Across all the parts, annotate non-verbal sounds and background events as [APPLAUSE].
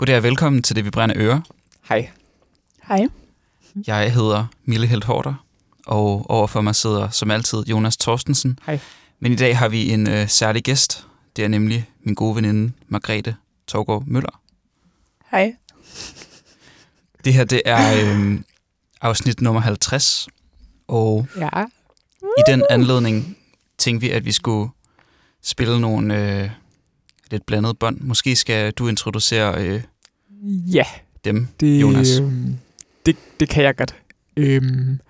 Goddag og velkommen til Det Vi Brænder Øre. Hej. Hej. Jeg hedder Mille Helt Hårder, og overfor mig sidder som altid Jonas Torstensen. Hej. Men i dag har vi en øh, særlig gæst. Det er nemlig min gode veninde Margrethe Torgård Møller. Hej. Det her det er øh, afsnit nummer 50, og Ja. i den anledning tænkte vi, at vi skulle spille nogle øh, lidt blandede bånd. Måske skal du introducere øh, Ja, dem, det, Jonas. øhm, det, det kan jeg godt. Øhm,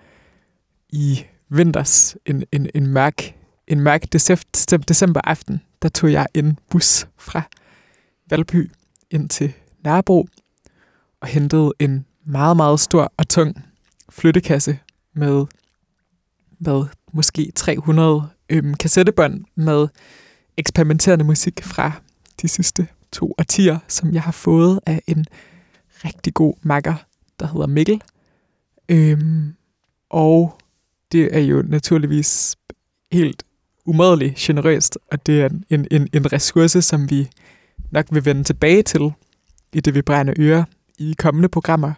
I vinters, en, en, en mørk, en mørk december, december aften, der tog jeg en bus fra Valby ind til Nørrebro og hentede en meget, meget stor og tung flyttekasse med, med måske 300 øhm, kassettebånd med eksperimenterende musik fra de sidste to artier, som jeg har fået af en rigtig god makker, der hedder Mikkel. Øhm, og det er jo naturligvis helt umådeligt generøst, og det er en, en, en ressource, som vi nok vil vende tilbage til i det vi brænder øre i kommende programmer.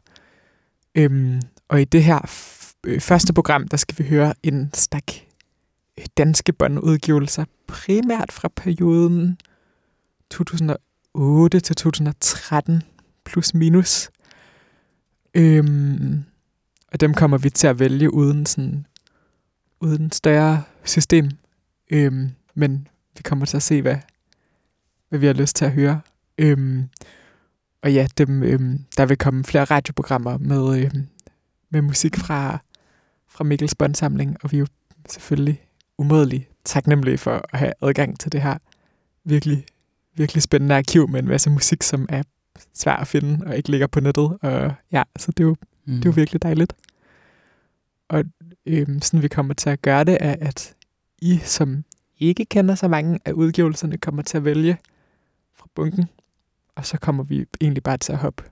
Øhm, og i det her f- øh, første program, der skal vi høre en stak øh, danske båndudgivelser, primært fra perioden 2000 2008 til 2013, plus minus. Øhm, og dem kommer vi til at vælge uden sådan uden større system. Øhm, men vi kommer til at se, hvad, hvad vi har lyst til at høre. Øhm, og ja, dem, øhm, der vil komme flere radioprogrammer med, øhm, med musik fra, fra Mikkels båndsamling, og vi er jo selvfølgelig umådeligt taknemmelige for at have adgang til det her virkelig, virkelig spændende arkiv med en masse musik, som er svær at finde og ikke ligger på nettet. Og ja, så det er jo, Mm. det er jo virkelig dejligt. Og øhm, sådan vi kommer til at gøre det, er, at I, som ikke kender så mange af udgivelserne, kommer til at vælge fra bunken. Og så kommer vi egentlig bare til at hoppe,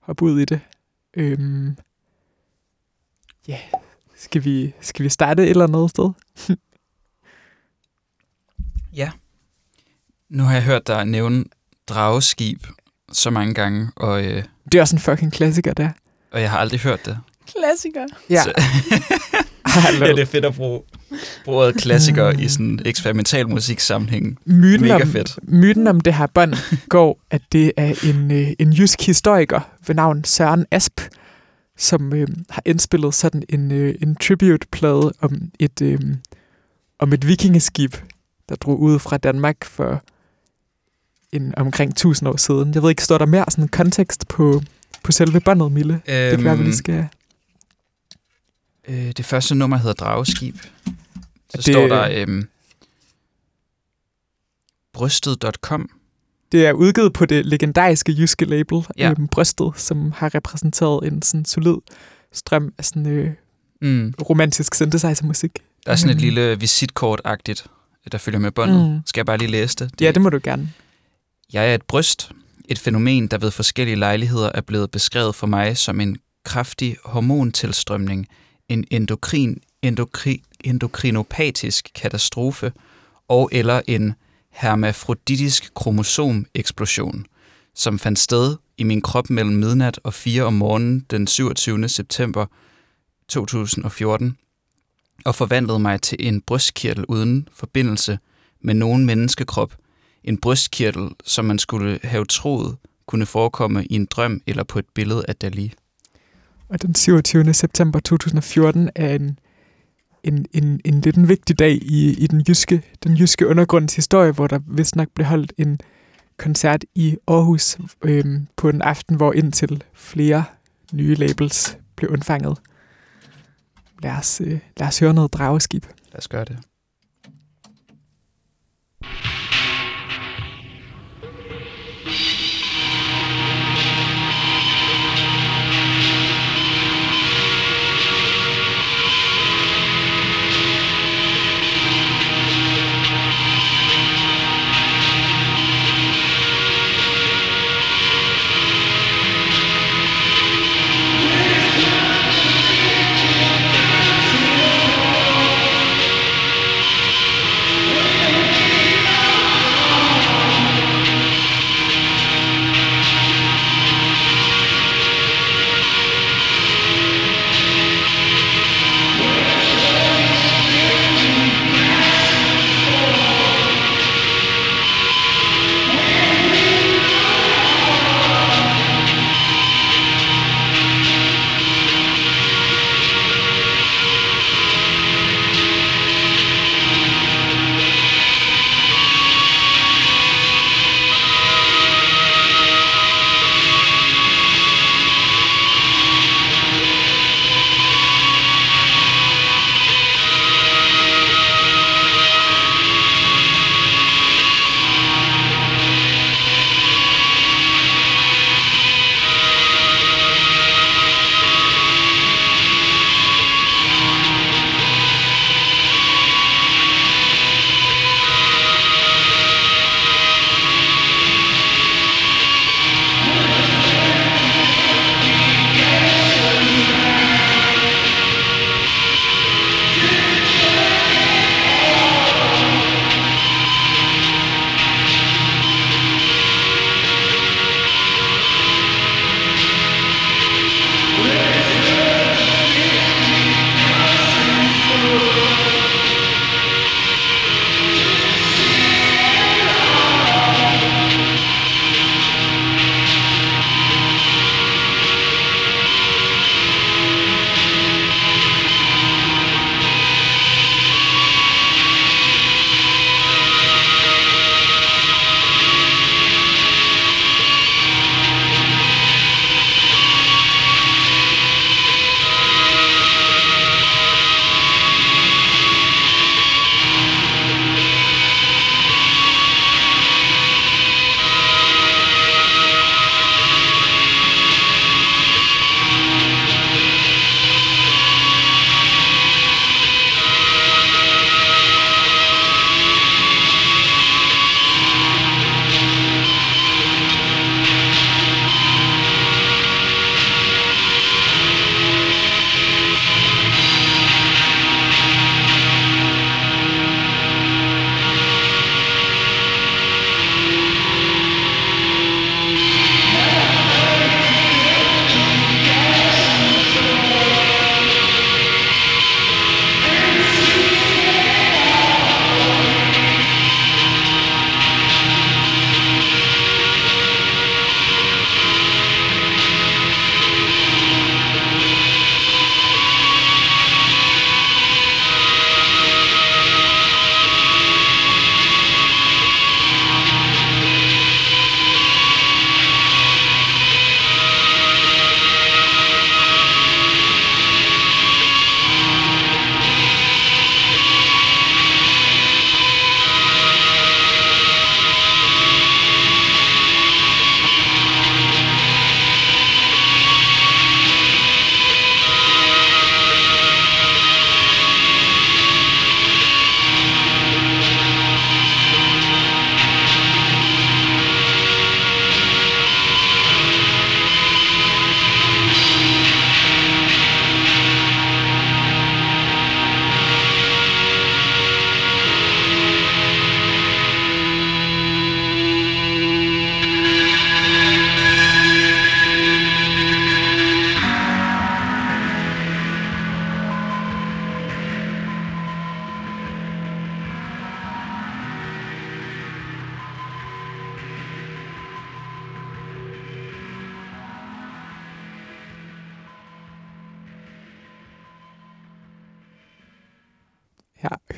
hoppe ud i det. Øhm, ja, skal vi, skal vi starte et eller andet sted? [LAUGHS] Ja. Nu har jeg hørt dig nævne drageskib så mange gange, og, øh, Det er også en fucking klassiker, der. og jeg har aldrig hørt det. Klassiker. Ja. Så, Hallo. ja, det er fedt at bruge, bruge ordet klassiker i sådan en eksperimental musiksammenhæng. myten, Mega om, fedt. myten om det her bånd [LAUGHS] går, at det er en, øh, en jysk historiker ved navn Søren Asp, som øh, har indspillet sådan en, øh, en tribute-plade om et, øh, om et vikingeskib, der drog ud fra Danmark for en, omkring 1000 år siden. Jeg ved ikke, står der mere sådan kontekst på, på selve båndet, Mille? Det kan være, vi lige skal... øh, det første nummer hedder Drageskib. Så Det- det... står der øh, brystet.com. Det er udgivet på det legendariske jyske label, Ja. øhm, Brystet, som har repræsenteret en sådan solid strøm af sådan øh, Mm. romantisk synthesizer-musik. Der er sådan et Mm. lille visitkort-agtigt, der følger med båndet. Mm. Skal jeg bare lige læse det? Ja, det må du gerne. Jeg er et bryst, et fænomen, der ved forskellige lejligheder er blevet beskrevet for mig som en kraftig hormontilstrømning, en endokrin, endokri, endokrinopatisk katastrofe og eller en hermafroditisk kromosomeksplosion, som fandt sted i min krop mellem midnat og 4 om morgenen den 27. september 2014 og forvandlede mig til en brystkirtel uden forbindelse med nogen menneskekrop en brystkirtel, som man skulle have troet kunne forekomme i en drøm eller på et billede af Dali. Og den 27. september 2014 er en, en, en, en lidt en vigtig dag i, i den, jyske, den jyske undergrunds historie, hvor der vist nok blev holdt en koncert i Aarhus øhm, på en aften, hvor indtil flere nye labels blev undfanget. Lad os, øh, lad os høre noget drageskib. Lad os gøre det.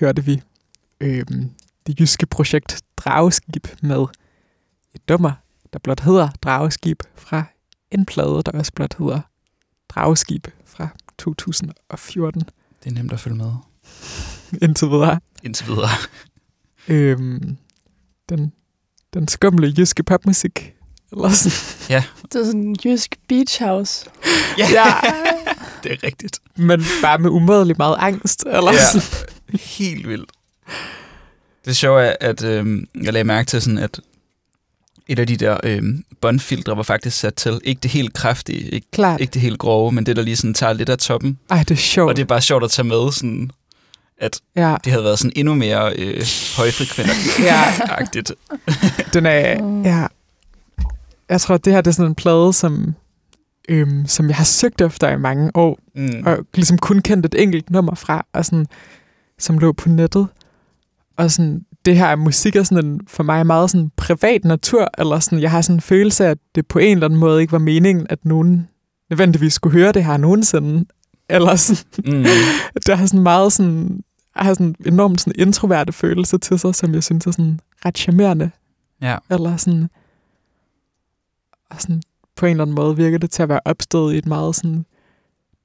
Hørte vi øhm, det jyske projekt Drageskib med et nummer, der blot hedder Drageskib fra en plade, der også blot hedder Drageskib fra 2014 Det er nemt at følge med. [LAUGHS] indtil videre. Indtil videre. [LAUGHS] Øhm, den, den skumle jyske popmusik. Eller sådan. [LAUGHS] Det er sådan en jysk beach house. Ja, Ja, det er rigtigt. men bare med umådelig meget angst. Eller Ja. sådan. Helt vildt. Det sjove er, at øh, jeg lagde mærke til sådan, at et af de der øh, båndfiltre var faktisk sat til, ikke det helt kraftige, ikke, Klart. ikke det helt grove, men det, der lige sådan tager lidt af toppen. Ej, det er sjovt. Og det er bare sjovt at tage med, sådan, Ja, det havde været sådan endnu mere øh, højfrekvent-agtigt. [LAUGHS] den er... Ja. Jeg tror, det her det er sådan en plade, som, øhm, som jeg har søgt efter i mange år, Mm. og ligesom kun kendt et enkelt nummer fra, og sådan, som lå på nettet. Og sådan, det her musik er sådan en, for mig meget sådan privat natur, eller sådan, jeg har sådan en følelse af, at det på en eller anden måde ikke var meningen, at nogen nødvendigvis skulle høre det her nogensinde. Eller sådan, Mm. [LAUGHS] det har sådan meget sådan, har sådan enormt sådan introverte følelse til sig, som jeg synes er sådan ret charmerende. Ja. Eller sådan, og sådan, på en eller anden måde virker det til at være opstået i et meget sådan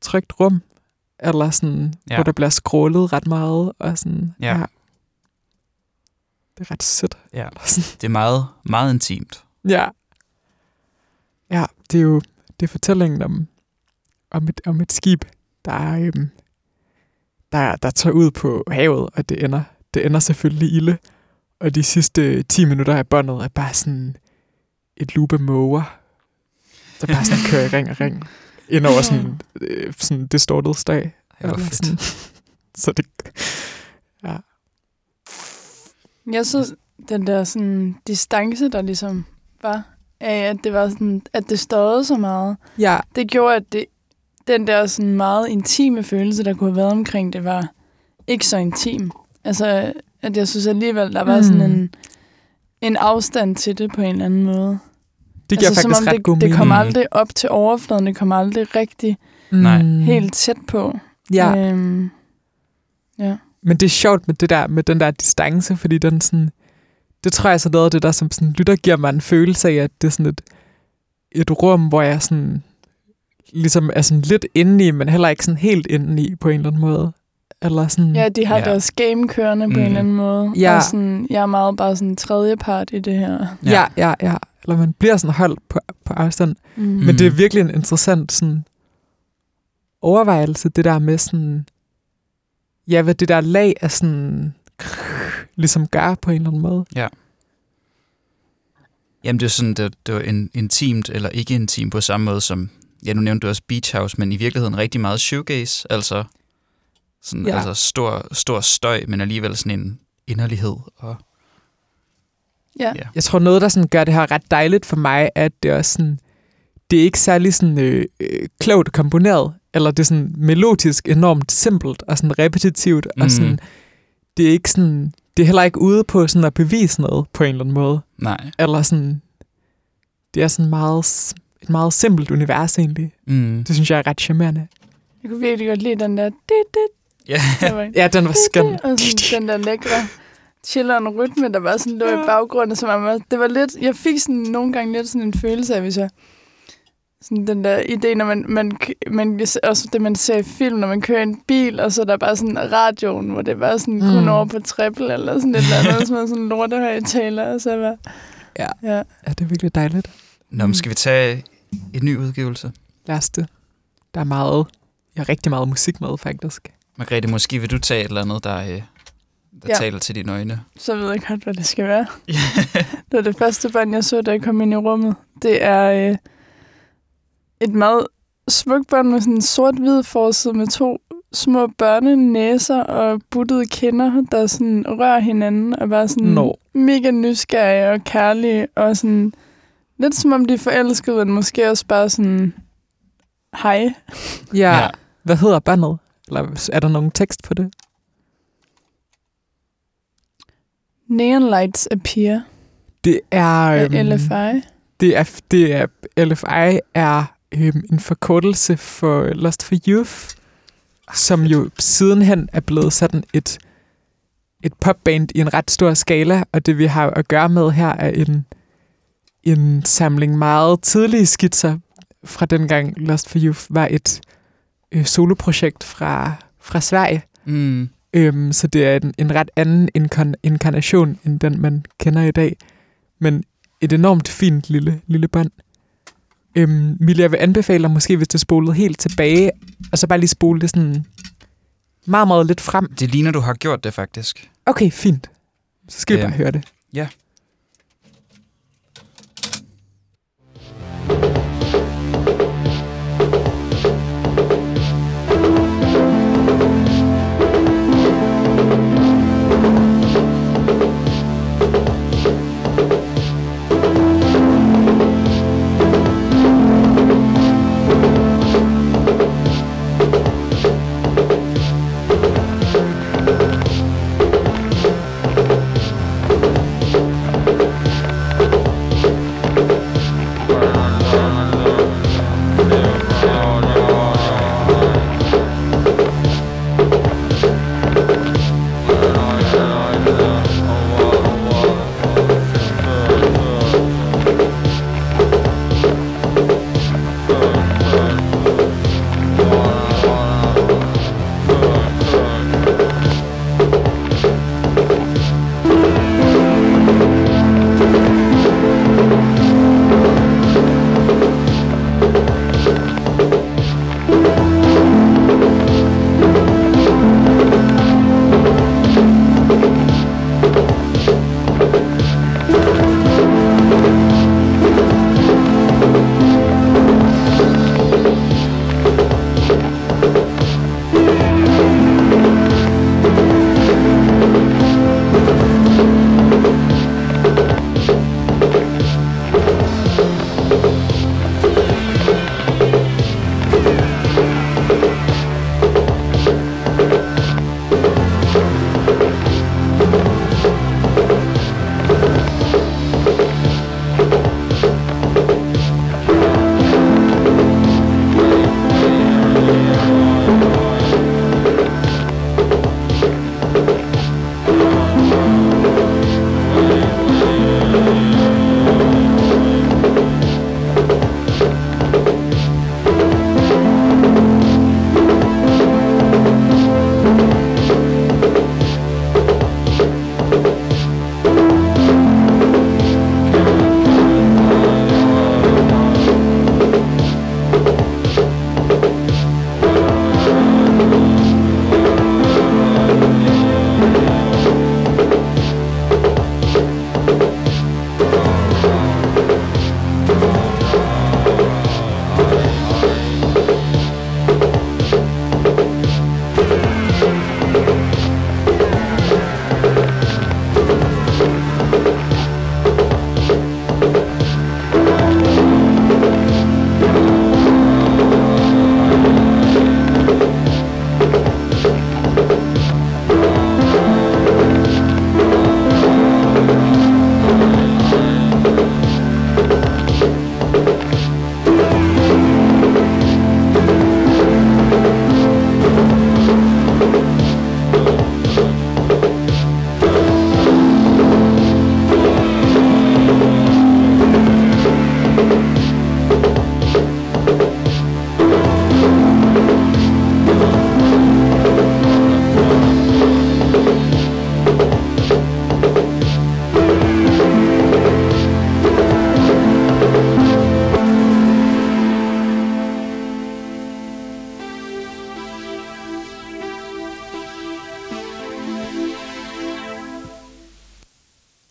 trygt rum. Eller sådan, Ja. ja. hvor der bliver scrollet ret meget. Og sådan, Ja. Det er ret sødt. Ja. Det er meget, meget intimt. Ja. Ja, det er jo det er fortællingen om, om, et, om et skib, der, er, øhm, der, der tager ud på havet, og det ender, det ender selvfølgelig ilde. Og de sidste 10 minutter af båndet er bare sådan et af måger, der bare sådan kører i ring og ring ind over sådan, øh, sådan distorted Eller fedt. sådan. [LAUGHS] Så det, Jeg synes, den der sådan distance, der ligesom var, af at det var sådan, at det støjede så meget, ja, det gjorde, at det, den der sådan meget intime følelse, der kunne have været omkring det, var ikke så intim. Altså, at jeg synes alligevel, der var sådan Mm. en, en afstand til det på en eller anden måde. Det giver altså, som faktisk om ret god det, det mening. kom Mm. aldrig op til overfladen, det kom aldrig rigtig Nej. Mm. helt tæt på. Ja. Øhm, ja. Men det er sjovt med det der med den der distance, fordi den sådan, det tror jeg så noget af det der, som sådan lytter giver mig en følelse af, at det er sådan et, et rum, hvor jeg sådan, ligesom er sådan lidt inde i, men heller ikke sådan helt inde i på en eller anden måde. Eller sådan, Ja, de har Ja. ja. deres game kørende på Mm. en eller anden måde. Ja. Og sådan, jeg er meget bare sådan tredje part i det her. ja, ja, ja. Eller man bliver sådan holdt på, på afstand. Mm. Men det er virkelig en interessant sådan, overvejelse, det der med sådan, ja, hvad det der lag af sådan, [LAUGHS] ligesom gør på en eller anden måde. Jamen det er sådan, det, det var en, intimt eller ikke intimt på samme måde som, ja nu nævnte du også Beach House, men i virkeligheden rigtig meget shoegaze, altså, sådan, Ja. ja. altså stor, stor støj, men alligevel sådan en inderlighed. Og, Ja. ja. Jeg tror, noget, der sådan gør det her ret dejligt for mig, at det er også sådan, det er ikke særlig sådan, øh, øh, klogt komponeret, eller det er sådan melodisk enormt simpelt og sådan repetitivt, mm. Og sådan, det er ikke sådan, det er heller ikke ude på sådan at bevise noget på en eller anden måde, Nej. eller sådan, det er sådan meget, et meget simpelt univers egentlig. Mm. Det synes jeg er ret charmerende. Jeg kunne virkelig godt lide den der... Dit, dit, Ja. var, Ja, den var skøn. og sådan, den der lækre chilleren rytme, der bare sådan lå i baggrunden, som om, at det var lidt, jeg fik sådan nogle gange lidt sådan en følelse af, hvis jeg, sådan den der idé, når man, man, man også det, man ser i film, når man kører i en bil, og så er der bare sådan radioen, hvor det var sådan mm. kun Mm. over på triple, eller sådan et eller andet, [LAUGHS] som er sådan en lortehøjtaler, og så var, Ja. ja. Ja, det er virkelig dejligt. Nå, men skal vi tage en ny udgivelse? Lad os det. Der er meget, jeg har rigtig meget musik med, faktisk. Margrethe, måske vil du tage et eller andet, der, øh, der Ja. taler til dine øjne. så ved jeg godt, hvad det skal være. [LAUGHS] Det var det første bånd, jeg så, da jeg kom ind i rummet. Det er øh, et meget smukt bånd med sådan en sort-hvid forside med to små børnenæser og buttede kinder, der sådan rører hinanden og bare sådan Nå. mega nysgerrige og kærlige og sådan lidt som om de er forelskede, men måske også bare sådan hej. Ja. ja. Hvad hedder bandet? Eller er der nogen tekst på det? Neon Lights Appear Det er... af øhm, LFI. Det er, det er LFI er øhm, en forkortelse for Lost for Youth, som jo sidenhen er blevet sådan et et popband i en ret stor skala, og det vi har at gøre med her er en, en samling meget tidlige skitser fra dengang Lost for Youth var et øh, soloprojekt fra, fra Sverige. Mm. Øhm, så det er en, en ret anden inkarn- inkarnation, end den man kender i dag. Men et enormt fint lille, lille bånd. Øhm, Mille, jeg vil anbefale dig måske, hvis du spolede helt tilbage, og så bare lige spole det sådan meget, meget lidt frem. Det ligner, du har gjort det faktisk. Okay, fint. Så skal vi Øhm, bare høre det. ja.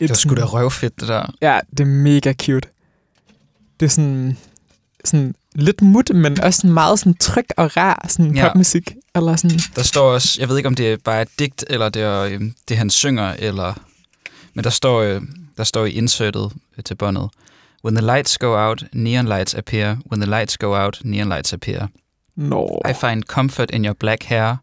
Det var sgu da røvfedt, det der. Ja, det er mega cute. Det er sådan, sådan lidt mut, men også sådan meget sådan tryg og rar sådan Ja. popmusik. Eller sådan, Der står også, jeg ved ikke, om det er bare et digt, eller det er øh, det, han synger, eller... Men der står, øh, der står i insertet øh, til båndet, When the lights go out, neon lights appear. When the lights go out, neon lights appear. Nå, I find comfort in your black hair.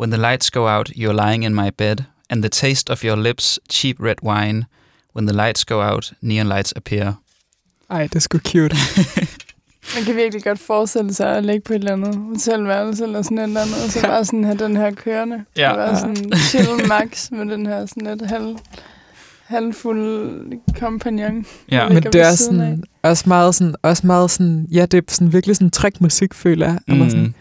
When the lights go out, you're lying in my bed, and the taste of your lips, cheap red wine. When the lights go out, neon lights appear. ej, det er sgu cute. [LAUGHS] Man kan virkelig godt forestille sig at ligge på et eller andet hotelværelse eller sådan et eller andet, og så bare sådan have den her kørende. [LAUGHS] Ja. Og være sådan chill max med den her sådan et halv, halvfuld kompagnon. Ja. Men det er sådan, også meget sådan, også meget sådan, ja, det er sådan virkelig sådan tryg musik, føler jeg. Mm. Sådan.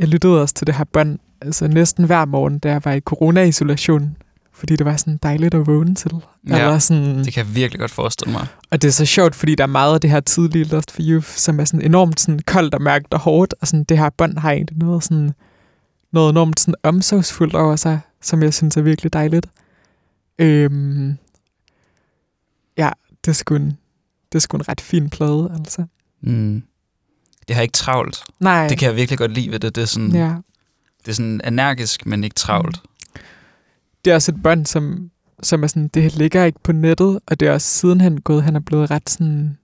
Jeg lyttede også til det her bånd, altså næsten hver morgen, da jeg var i corona-isolation, fordi det var sådan dejligt at vågne til. Ja, Eller sådan, Det kan jeg virkelig godt forestille mig. og det er så sjovt, fordi der er meget af det her tidlige Lost for Youth, som er sådan enormt sådan koldt og mørkt og hårdt, og sådan det her bånd har egentlig noget sådan, noget enormt sådan omsorgsfuldt over sig, som jeg synes er virkelig dejligt. Øhm, ja, det er sgu en, det er sgu en ret fin plade, altså. Mm. Det har ikke travlt. Nej, Det kan jeg virkelig godt lide ved det. Det er sådan, ja. det er sådan energisk, men ikke travlt. Det er også et bånd, som, som er sådan, det ligger ikke på nettet, og det er også sidenhen gået, han er blevet ret sådan,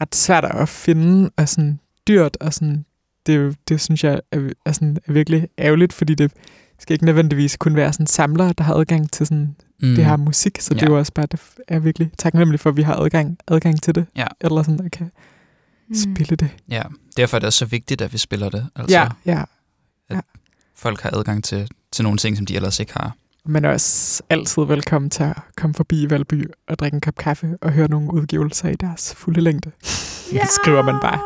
ret svært at finde, og sådan dyrt, og sådan, det, det synes jeg er, er, sådan, er virkelig ærgerligt, fordi det skal ikke nødvendigvis kun være sådan samlere, der har adgang til sådan Mm. mm. det her musik, så ja. det er jo også bare, det er virkelig taknemmelig for, at vi har adgang, adgang til det, Ja. eller sådan, kan Mm. spille det. Ja, derfor er det også så vigtigt, at vi spiller det. Altså, Ja, ja. folk har adgang til, til nogle ting, som de ellers ikke har. Men er også altid velkommen til at komme forbi i Valby og drikke en kop kaffe og høre nogle udgivelser i deres fulde længde. [LAUGHS] Ja. Det skriver man bare.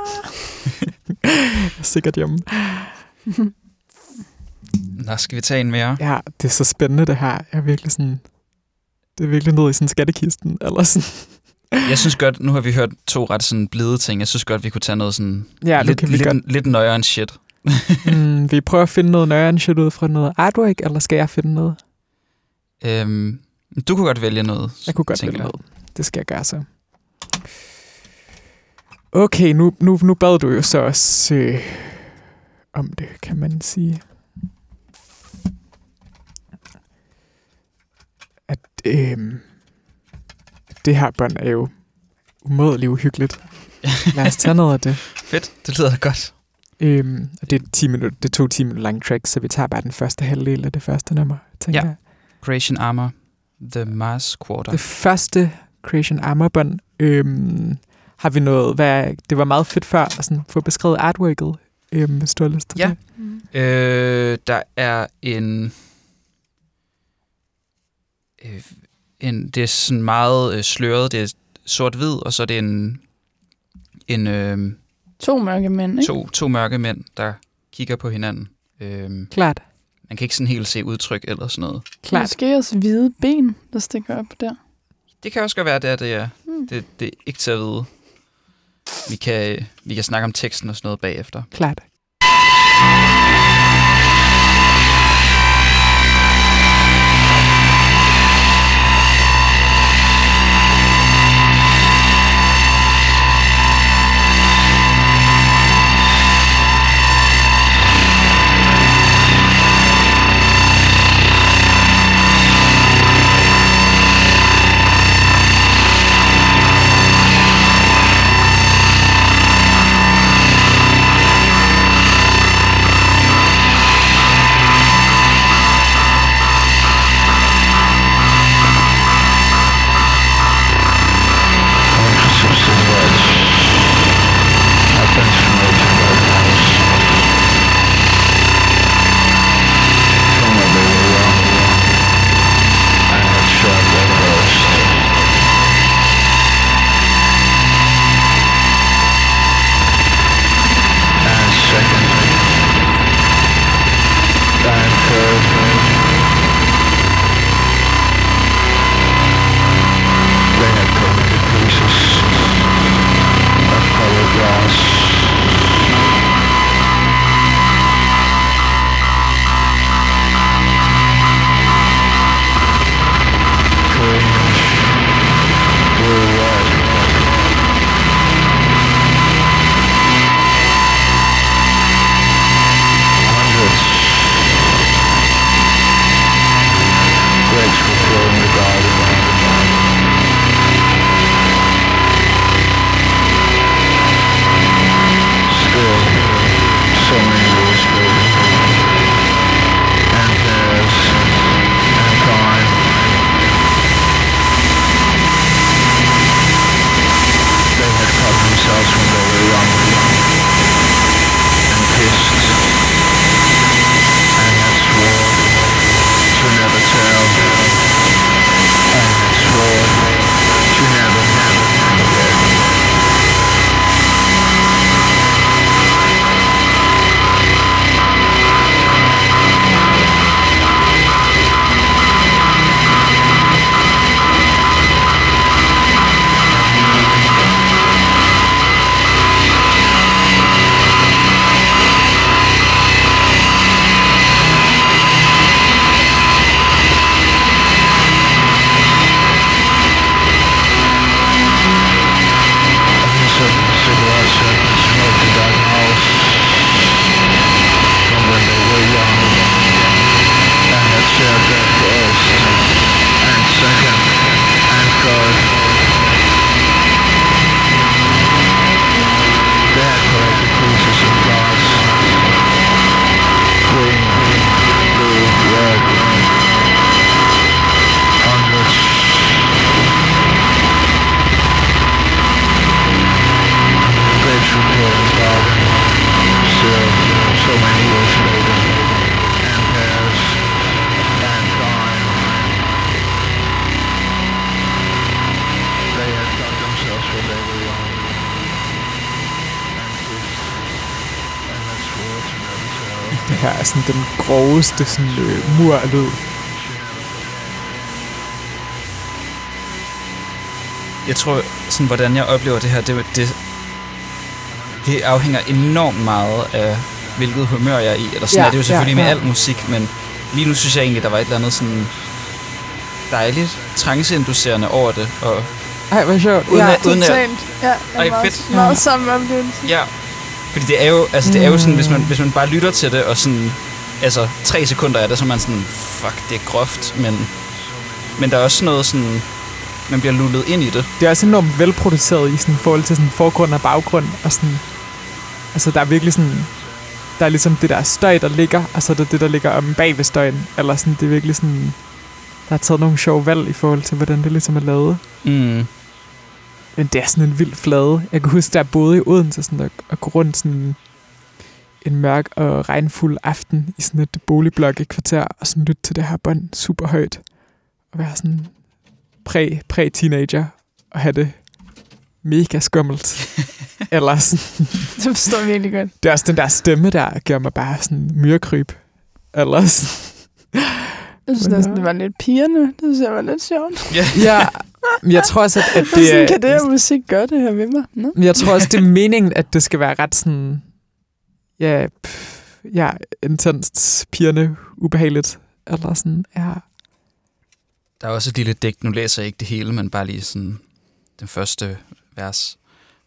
[LAUGHS] Sikkert hjemme. [LAUGHS] Nå, skal vi tage en mere? Ja, det er så spændende det her. Jeg er virkelig sådan... Det er virkelig ned i sådan skattekisten. Eller sådan. Jeg synes godt, nu har vi hørt to ret sådan blide ting. Jeg synes godt, vi kunne tage noget sådan Ja, lidt, vi lidt, godt. lidt nøjere end shit. Mm, vil I prøve at finde noget nøjere shit ud fra noget artwork, eller skal jeg finde noget? Øhm, du kunne godt vælge noget. Jeg kunne godt vælge noget. Det skal jeg gøre så. Okay, nu, nu, nu bad du jo så også øh, om det, kan man sige. At øh, det her bånd er jo umådeligt uhyggeligt. Lad os tage noget af det. [LAUGHS] Fedt, det lyder godt. Øhm, og det er, 10 minutter, det er to 10 minutter lang track, så vi tager bare den første halvdel af det første nummer, tænker Ja. jeg. Creation Armor, The Mars Quarter. Det første Creation Armor bånd, øhm, har vi noget, hvad, det var meget fedt før at sådan, få beskrevet artworket, øhm, hvis du har lyst til Ja. det. Mm. Øh, der er en... Øh, en det er sådan meget øh, sløret. Det er sort-hvid, og så er det en, en øh, To mørke mænd, ikke? to, to mørke mænd, der kigger på hinanden. Øh, Klart, man kan ikke sådan helt se udtryk eller sådan noget. klart. Måske også hvide ben, der stikker op der. Det kan også godt være, det er det, er. Mm. Det, det er ikke til at vide. Vi kan, vi kan snakke om teksten og sådan noget bagefter. Klart. Her er sådan den groveste sådan, øh, mur af lyd. Jeg tror, sådan, hvordan jeg oplever det her, det, det, det afhænger enormt meget af, hvilket humør jeg er i. Eller sådan Ja, er det jo selvfølgelig ja, ja, med al musik, men lige nu synes jeg egentlig, der var et eller andet sådan dejligt tranceinducerende over det. Og Ej, hvor sjovt. Uden ja. at- uden at-. Ja, jeg Ej, er meget, fedt. meget Ja. samme oplevelse. ja, fordi det er jo, altså, det er jo sådan, hvis man, Mm. hvis man bare lytter til det, og sådan, altså tre sekunder er det, så er man sådan, fuck, det er groft, men, men der er også noget sådan, man bliver lullet ind i det. Det er også enormt velproduceret i sådan, forhold til sådan forgrund og baggrund. Og sådan, altså, der er virkelig sådan... Der er ligesom det der støj, der ligger, og så er der det, der ligger om bag ved støjen. Eller sådan, det er virkelig sådan... Der er taget nogle sjove valg i forhold til, hvordan det ligesom er lavet. Mm. Men det er sådan en vild flade. Jeg kan huske, jeg boede i Odense, sådan at, at gå rundt sådan en mørk og regnfuld aften i sådan et boligblok i kvarter, og sådan lytte til det her bånd super højt. Og være sådan præ, præ-teenager, og have det mega skummelt. [LAUGHS] Eller sådan, Det forstår jeg virkelig godt. det er også den der stemme, der gør mig bare sådan myrekryb. Eller sådan, Jeg synes næsten, det var lidt pigerne. Det synes jeg var lidt sjovt. [LAUGHS] Ja. ja, men jeg tror også, at, at Det sådan, er... kan det her musik gøre det her ved mig? Nå? Men jeg tror også, det er meningen, at det skal være ret sådan... Ja, pff, ja intenst, pigerne, ubehageligt. Eller sådan, ja. Der er også et lille digt, nu læser jeg ikke det hele, men bare lige sådan den første vers.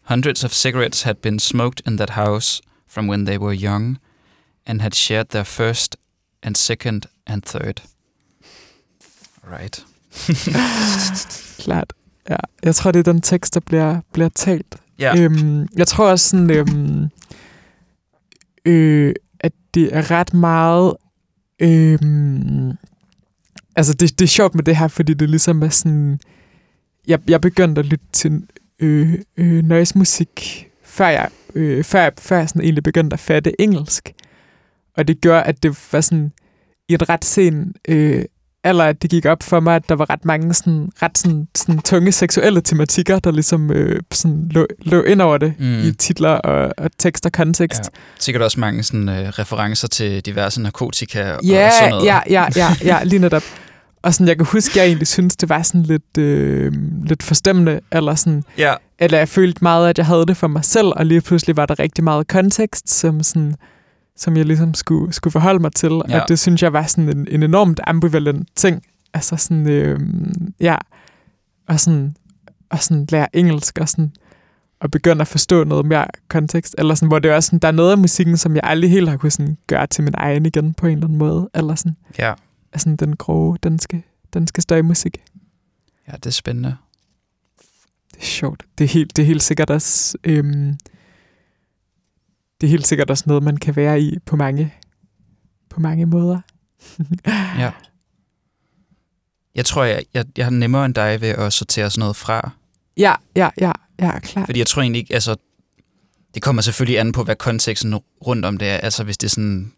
Hundreds of cigarettes had been smoked in that house from when they were young, and had shared their first and second and third. Right. [LAUGHS] Klart. Ja, jeg tror, det er den tekst, der bliver, bliver talt. Ja. Øhm, jeg tror også sådan, øhm, øh, at det er ret meget... Øhm, altså, det, det er sjovt med det her, fordi det ligesom er sådan... Jeg, jeg begyndte at lytte til øh, øh, noise-musik, før jeg, øh, før, jeg, før jeg sådan egentlig begyndte at fatte engelsk. Og det gjorde, at det var sådan i en ret sen øh, alder, at det gik op for mig, at der var ret mange sådan, ret sådan, sådan tunge seksuelle tematikker, der ligesom øh, sådan lå, lå ind over det mm. i titler og, og tekst og kontekst. Ja. Sikkert også mange sådan, øh, referencer til diverse narkotika og, Ja, og sådan noget. ja, ja, ja, [LAUGHS] ja, lige netop. Og sådan, jeg kan huske, at jeg egentlig synes, det var sådan lidt, øh, lidt forstemmende, eller sådan, ja. eller jeg følte meget, at jeg havde det for mig selv, og lige pludselig var der rigtig meget kontekst, som, sådan, som jeg ligesom skulle, skulle forholde mig til. Ja. Og det synes jeg var sådan en, en enormt ambivalent ting. Altså sådan, øh, ja, og sådan, og sådan lære engelsk, og sådan, og begynde at forstå noget mere kontekst, eller sådan, hvor det er også sådan, der er noget af musikken, som jeg aldrig helt har kunnet sådan, gøre til min egen igen på en eller anden måde, eller sådan, Ja. sådan den grove danske, danske støjmusik. ja, det er spændende. Det er sjovt. Det er helt, det er helt sikkert også... Øhm, det er helt sikkert også noget, man kan være i på mange, på mange måder. [LAUGHS] Ja. Jeg tror, jeg, jeg, jeg har nemmere end dig ved at sortere sådan noget fra. Ja, ja, ja, ja, klart. Fordi jeg tror egentlig ikke, altså, det kommer selvfølgelig an på, hvad konteksten rundt om det er. Altså, hvis det er sådan,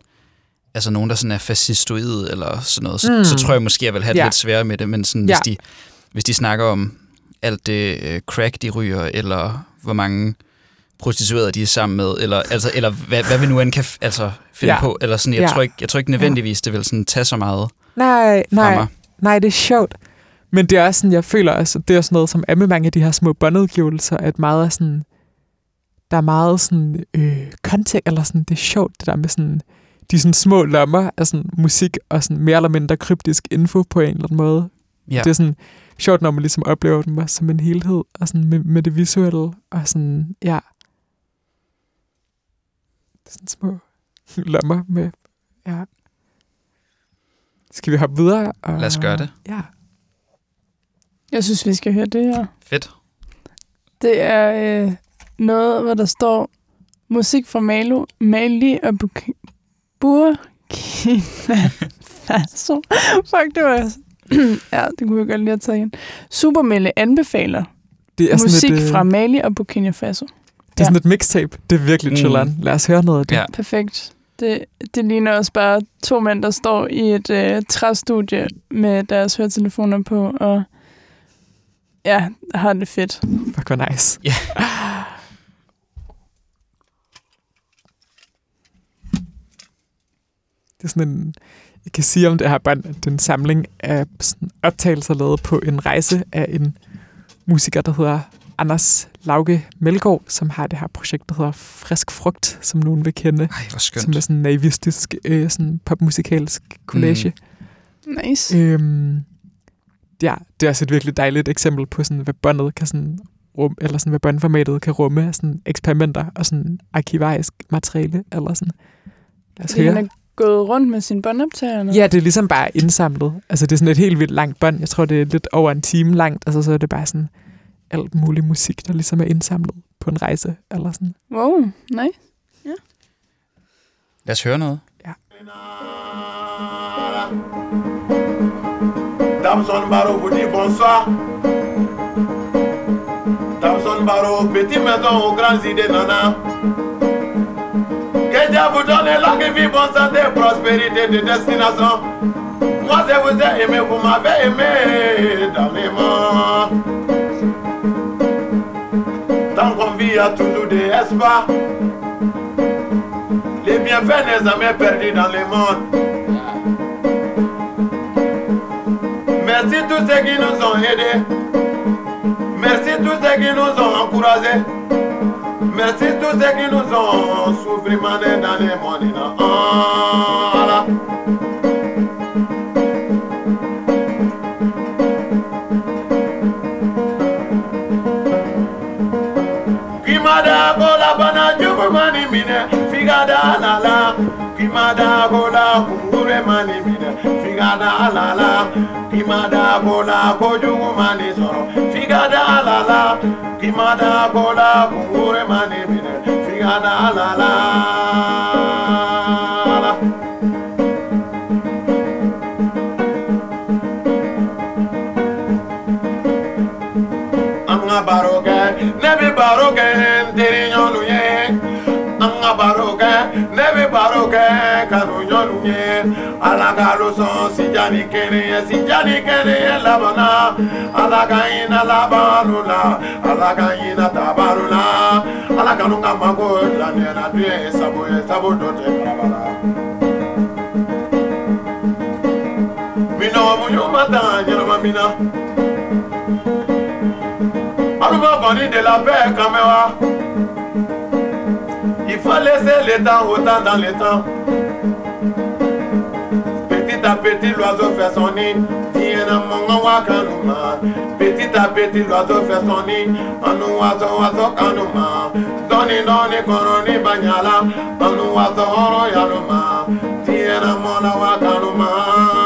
altså nogen, der sådan er fascistoid eller sådan noget, så, Mm. mm. så tror jeg måske, jeg vil have det Ja. lidt sværere med det. Men sådan, Ja. hvis, de, hvis de snakker om alt det øh, crack, de ryger, eller hvor mange prostituerede de er sammen med, eller, altså, eller hvad, hvad vi nu end kan altså, finde Ja. på. Eller sådan, jeg, Ja. tror ikke, jeg tror ikke nødvendigvis, det vil sådan tage så meget Nej, nej, mig. nej, det er sjovt. Men det er også sådan, jeg føler også, det er også noget, som er med mange af de her små båndudgivelser, at meget er sådan, der er meget sådan øh, kontekst, eller sådan, det er sjovt, det der med sådan, de sådan små lommer af sådan musik og sådan mere eller mindre kryptisk info på en eller anden måde. Ja. Det er sådan sjovt, når man ligesom oplever dem også som en helhed, og sådan med, med det visuelle, og sådan, ja. Sådan små [LAUGHS] lommer med, ja. Skal vi hoppe videre? Og, Lad os gøre det. Ja. Jeg synes, vi skal høre det her. Fedt. Det er øh, noget, hvor der står musik fra Malo, Mali og Burk- Burkina Faso. [LAUGHS] Fuck, det var... [CLEARS THROAT] ja, det kunne jeg godt lige have taget igen. Supermelle anbefaler Det er sådan musik et, øh, fra Mali og Burkina Faso. Det er sådan et mixtape. Det er virkelig Mm. chilleren. Lad os høre noget af det. Ja. Perfekt. Det, det ligner også bare to mænd, der står i et øh, træstudie med deres høretelefoner på, og ja, har det fedt. Fuck, hvor nice. Ja. Det er sådan en, jeg kan sige om det her bånd, at det er en samling af sådan optagelser lavet på en rejse af en musiker, der hedder Anders Lauke Melgaard, som har det her projekt, der hedder Frisk Frugt, som nogen vil kende. Ej, hvor skønt. Som er sådan en naivistisk, øh, sådan popmusikalsk collage. Mm. Nice. Øhm, ja, det er også et virkelig dejligt eksempel på, sådan, hvad båndet kan sådan rum, eller sådan, hvad båndformatet kan rumme af sådan eksperimenter og sådan arkivarisk materiale, eller sådan. Lad os Fordi høre. han er gået rundt med sin båndoptager. Ja, det er ligesom bare indsamlet. Altså, det er sådan et helt vildt langt bånd. Jeg tror, det er lidt over en time langt. Altså, så er det bare sådan alt mulig musik, der ligesom er indsamlet på en rejse, eller sådan. Wow, nice. Lad os høre noget. Damson Baro dit bonsoir. Damson Baro, petit maison aux grandes idées, nana. Que Dieu vous donne longue vie, bonne santé, prospérité de destination. Moi, je vous ai aimé, vous m'avez aimé dans les mains. A toujours des espoirs. Les bienfaits n'est jamais perdus dans le monde. Merci tous ceux qui nous ont aidés. Merci tous ceux qui nous ont encouragés. Merci tous ceux qui nous ont souffert dans les mondes. da la la da bola kungure mani minɛ figa da la la kima da bola kojugu mani sɔrɔ figa da la la kima da bola kungure mani minɛ figa la la. baro kɛ ne bɛ ala ka sɔn sija ni kelen ye sija ni kelen labana ala labanu la ala tabaru la ala ka mago lamɛnna du ye sabu ye dɔ tɛ farabala. minɔ muɲu ta ɲɛnama min na. Aluma Boni de la paix quand même. hein. Il laisser le temps au temps dans le temps. À petit l'oiseau fait son nid. Tiena monga wakanuma. Petit à petit l'oiseau fait son nid. Anu oiseau oiseau kanuma. Doni doni koroni banyala. Anu oiseau oro yanuma. Tiena mona wakanuma. Nani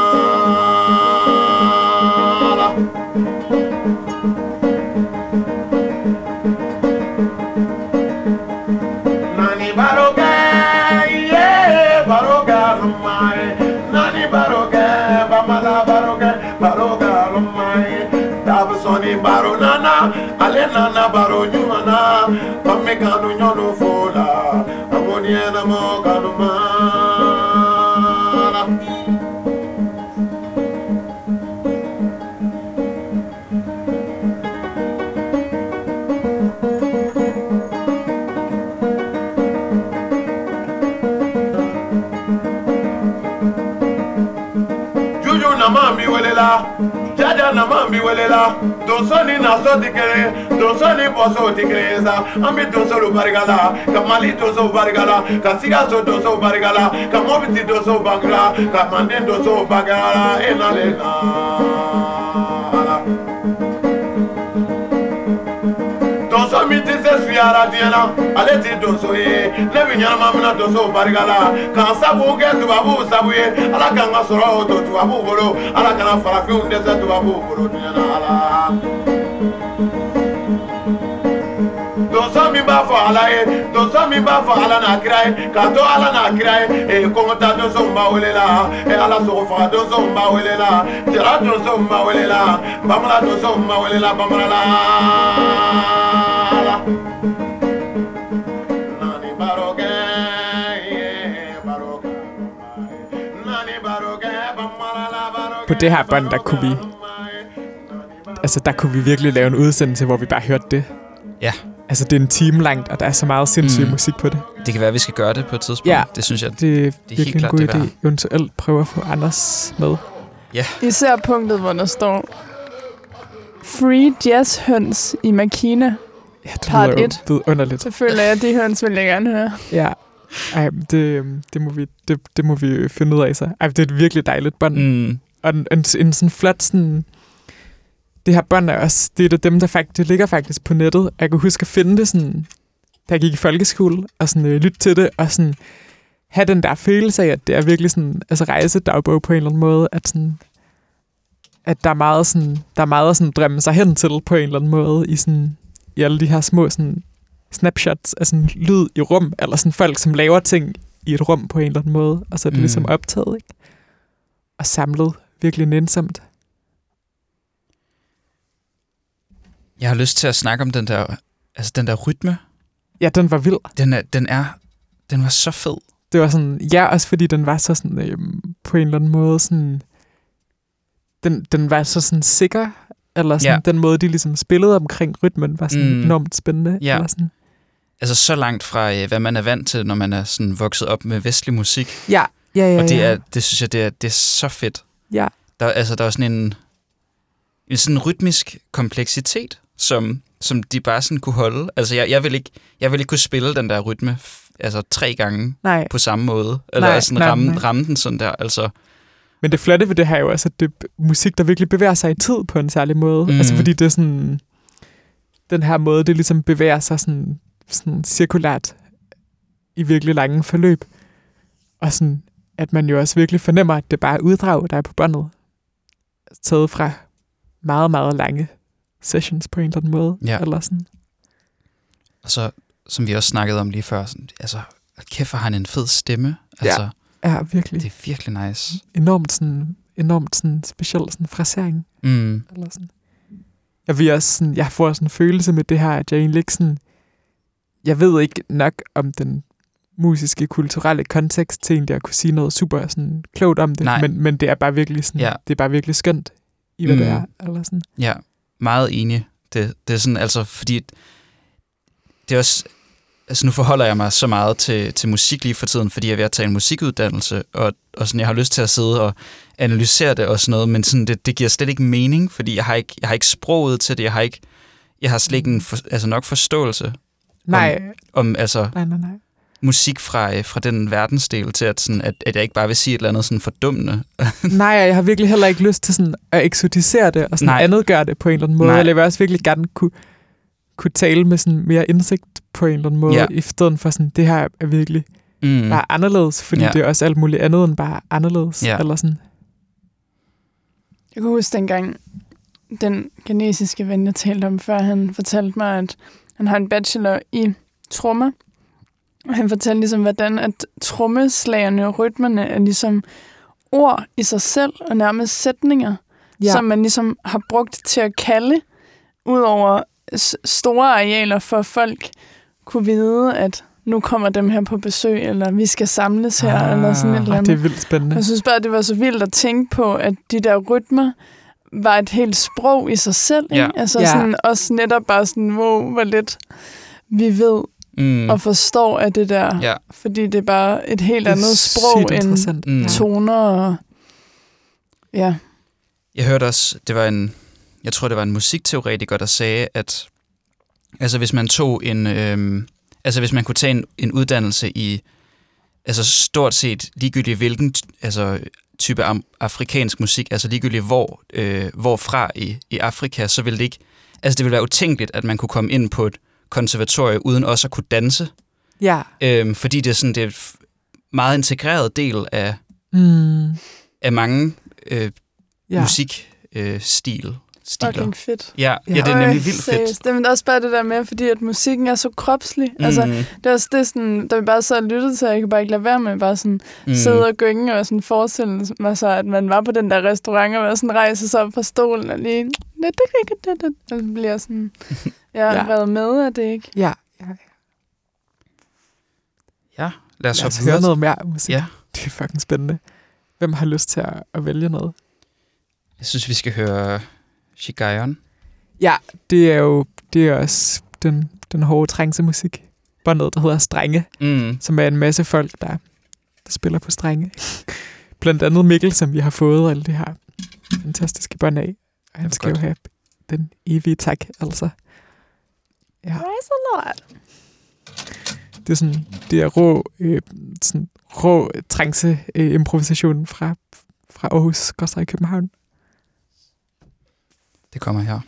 mi welela. Donso ni naso ti kelen, donso ni bɔsɔ ti kelen sa. An bɛ donso lu barika la, ka Mali donso barika la, ka Sikaso donso barika la, ka Mopti donso barika la, ka Manden donso barika la. E na le na. Min tɛ se suyara diɲɛ na, ale ti donso ye. Ne bɛ ɲɛnama mina donso barika la, k'an sabu kɛ tubabuw sabu ye. Ala k'an ka sɔrɔ to tubabuw bolo, Ala kana farafinw dɛsɛ tubabuw bolo diɲɛ na Ala. Donso min b'a fɔ Ala ye, donso min b'a fɔ Ala n'a kira ye, k'a to Ala n'a kira ye. Ee kɔngɔta donso min b'a wele la, ee Ala sogo faga donso min b'a wele la, jara donso min b'a wele la, bamanan donso min b'a wele la, bamanan det her bånd, der kunne vi, altså der kunne vi virkelig lave en udsendelse, hvor vi bare hørte det. Ja, Altså, det er en time langt, og der er så meget sindssyg Mm. musik på det. Det kan være, at vi skal gøre det på et tidspunkt. Ja. Det synes jeg. Det er, Det er helt virkelig en klart god det idé. Eventuelt prøve at få Anders med. Især punktet, hvor der står Free Jazz Høns i Makina. Ja, det Part lyder jo et. vidunderligt. Så føler jeg, at de høns vil jeg gerne høre. Ja. Ej, det, det, må vi, det, det må vi finde ud af så. Ej, det er et virkelig dejligt bånd. Mm. Og en, en, en sådan flot sådan... Det her bånd er også... Det er dem, der faktisk... Det ligger faktisk på nettet. Jeg kan huske at finde det sådan... Da jeg gik i folkeskole, og sådan øh, lytte til det, og sådan have den der følelse af, at det er virkelig sådan... Altså rejsedagbog på en eller anden måde, at sådan... At der er meget sådan... Der er meget at sådan drømme sig hen til på en eller anden måde, i sådan... I alle de her små sådan snapshots af sådan lyd i rum, eller sådan folk, som laver ting i et rum på en eller anden måde, og så er det mm. ligesom optaget, ikke? Og samlet virkelig nænsomt. Jeg har lyst til at snakke om den der, altså den der rytme. Ja, den var vild. Den er, den er, den var så fed. Det var sådan, ja, også fordi den var så sådan, øhm, på en eller anden måde sådan, den, den var så sådan sikker, eller sådan, Ja. den måde, de ligesom spillede omkring rytmen, var sådan Mm. enormt spændende. Ja. Eller sådan. Altså så langt fra, øh, hvad man er vant til, når man er sådan vokset op med vestlig musik. Ja, ja, ja. Og det, ja. er, det synes jeg, det er, det er så fedt. Ja. Der, altså, der er sådan en, en sådan rytmisk kompleksitet, som, som de bare sådan kunne holde. Altså, jeg, jeg, vil ikke, jeg vil ikke kunne spille den der rytme altså, tre gange Nej, på samme måde. Eller Nej, sådan nej, ramme, nej. ramme den sådan der. Altså, men det flotte ved det her er jo også, at det er musik, der virkelig bevæger sig i tid på en særlig måde. Mm. Altså fordi det er sådan, den her måde, det ligesom bevæger sig sådan, sådan cirkulært i virkelig lange forløb. Og sådan, at man jo også virkelig fornemmer, at det bare er uddrag, der er på båndet. Taget fra meget, meget lange sessions på en eller anden måde. Ja. Eller sådan. og så, som vi også snakkede om lige før, sådan, altså, kæft, har han en fed stemme. Altså, Ja, virkelig. det er virkelig nice. Enormt sådan, enormt sådan speciel sådan frasering. Mm. Eller sådan. Jeg, vil også sådan, jeg får sådan en følelse med det her, at jeg egentlig ikke sådan, jeg ved ikke nok om den musiske, kulturelle kontekst til egentlig at kunne sige noget super sådan klogt om det, Nej. men, men det er bare virkelig sådan, Ja. det er bare virkelig skønt i, hvad mm. det Mm. er. Eller sådan. Ja, meget enig. Det, det er sådan, altså, fordi det er også, altså nu forholder jeg mig så meget til, til musik lige for tiden, fordi jeg er ved at tage en musikuddannelse, og, og sådan, jeg har lyst til at sidde og analysere det og sådan noget, men sådan, det, det giver slet ikke mening, fordi jeg har ikke, jeg har ikke sproget til det, jeg har ikke, jeg har slet ikke en for, altså nok forståelse Nej, om altså, nej, nej, nej. Musik fra, øh, fra den verdensdel til, at, sådan, at, at jeg ikke bare vil sige et eller andet sådan fordummende. [LAUGHS] Nej, jeg har virkelig heller ikke lyst til sådan at eksotisere det og sådan Nej. andet gøre det på en eller anden måde. Nej. Eller jeg vil også virkelig gerne kunne, kunne tale med sådan mere indsigt på en eller anden måde, Ja. i stedet for sådan, det her er virkelig Mm. bare anderledes, fordi Ja. det er også alt muligt andet end bare anderledes. Ja. Eller sådan. Jeg kan huske dengang, den kinesiske ven, jeg talte om før, han fortalte mig, at han har en bachelor i trommer. Han fortalte ligesom, hvordan at trommeslagerne og rytmerne er ligesom ord i sig selv, og nærmest sætninger, ja. som man ligesom har brugt til at kalde ud over s- store arealer, for at folk kunne vide, at nu kommer dem her på besøg, eller vi skal samles her, ah, eller sådan et eller andet. det er vildt spændende. Jeg synes bare, det var så vildt at tænke på, at de der rytmer var et helt sprog i sig selv. Ikke? Ja. Altså Ja. sådan, også netop bare sådan, wow, hvor lidt vi ved Mm. og forstår af det der. Ja. Fordi det er bare et helt det andet sprog end. Mm. toner og... Ja. Jeg hørte også, det var en, jeg tror det var en musikteoretiker, der sagde, at altså hvis man tog en, øhm, altså hvis man kunne tage en, en uddannelse i, altså stort set ligegyldigt hvilken altså, type am, afrikansk musik, altså ligegyldigt hvor, øh, hvorfra i, i Afrika, så ville det ikke, altså det ville være utænkeligt, at man kunne komme ind på et konservatorie uden også at kunne danse, Ja. øhm, fordi det er sådan, det er meget integreret del af, Mm. af mange øh, Ja. ja. musikstil. Øh, stil, stiler. Fucking fedt. Ja, ja, Ja. det er nemlig vildt fedt. seriøst. Det er også bare det der med, fordi at musikken er så kropslig. Mm. Altså, Mm, det er også det, sådan, da vi bare sad og lyttede til, jeg kan bare ikke lade være med bare sådan mm. sidde og gynge og sådan forestille mig så, at man var på den der restaurant og var sådan rejse sig op fra stolen og lige... Og så bliver sådan... Jeg Ja. har været med af det, ikke? Ja. ja. Ja, lad os Lad os høre noget mere musik. Ja, Det er fucking spændende. Hvem har lyst til at, at vælge noget? jeg synes, vi skal høre Shigayon. Ja, det er jo det er også den, den hårde trænsemusik. Båndet, der hedder Strenge, Mm. som er en masse folk, der, der spiller på strenge. Blandt andet Mikkel, som vi har fået alle det her fantastiske bånd af. Og han er skal jo godt. have den evige tak, altså. Ja. Praise the Lord. Det er sådan, det er rå, øh, sådan rå trance øh, improvisation fra, fra Aarhus, Koster København. Det kommer her.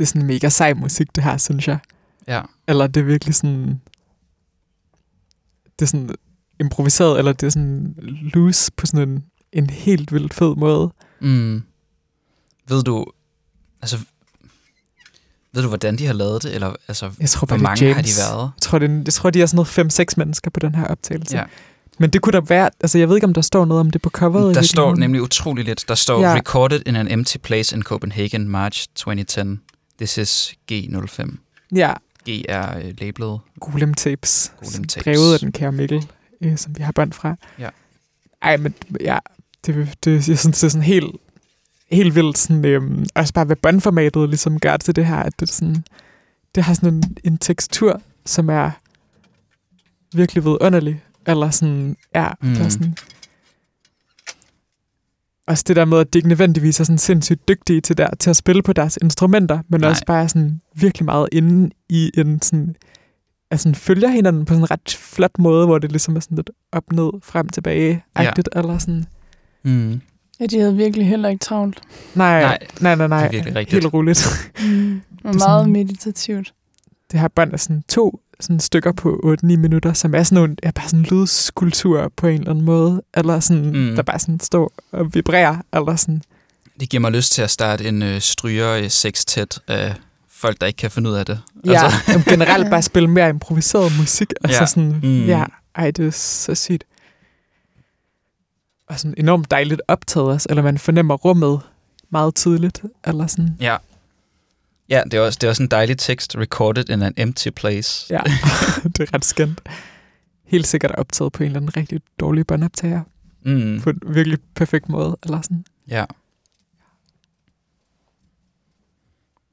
Det er sådan mega sej musik, det her, synes jeg. Ja. Eller det er virkelig sådan... Det er sådan improviseret, eller det er sådan loose på sådan en, en helt vildt fed måde. Mm. Ved du, altså, ved du, hvordan de har lavet det? Eller, altså, Jeg tror hvor mange har de James. været? Jeg tror, det jeg tror, de er sådan noget 5-6 mennesker på den her optagelse. Ja. Men det kunne da være... Altså, jeg ved ikke, om der står noget om det på coveret. Der står nemlig utrolig lidt. Der står, Ja. recorded in an empty place in Copenhagen, March 2010. This is G05. Ja, G er øh, labelet. Golem Tapes. Golem Tapes. Drevet af den kære Mikkel, øh, som vi har bånd fra. Ja. Ej, men ja, det, det, jeg synes, det er sådan helt, helt vildt sådan, øhm, også bare hvad båndformatet ligesom gør til det her, at det, er sådan, det har sådan en, en tekstur, som er virkelig vidunderlig, eller sådan, ja, mm. der er sådan, også det der med, at de ikke nødvendigvis er sådan sindssygt dygtige til, der, til at spille på deres instrumenter, men Nej. også bare sådan virkelig meget inde i en sådan, altså følger hinanden på sådan en ret flot måde, hvor det ligesom er sådan lidt op, ned, frem, tilbage, agtigt, ja. eller sådan. Mm. Ja, de havde virkelig heller ikke travlt. Nej, Nej, nej, nej, nej. det er virkelig rigtigt. Helt roligt. Mm. Og Det er meget sådan- meditativt. Det her bånd er sådan to sådan stykker på 8-9 minutter, som er sådan nogle, er bare sådan lydskulptur på en eller anden måde, eller sådan, Mm. der bare sådan står og vibrerer, eller sådan. Det giver mig lyst til at starte en øh, stryger sextet af folk, der ikke kan finde ud af det. Ja, altså. [LAUGHS] generelt bare [LAUGHS] spille mere improviseret musik, altså Ja. sådan, Mm. ja, ej, det er så sygt. Og sådan enormt dejligt optaget også, eller man fornemmer rummet meget tydeligt, eller sådan. Ja. Ja, det er, også, det er også en dejlig tekst, recorded in an empty place. Ja, [LAUGHS] det er ret skønt. Helt sikkert optaget på en eller anden rigtig dårlig båndoptager. Mm. På en virkelig perfekt måde. Eller sådan. Ja.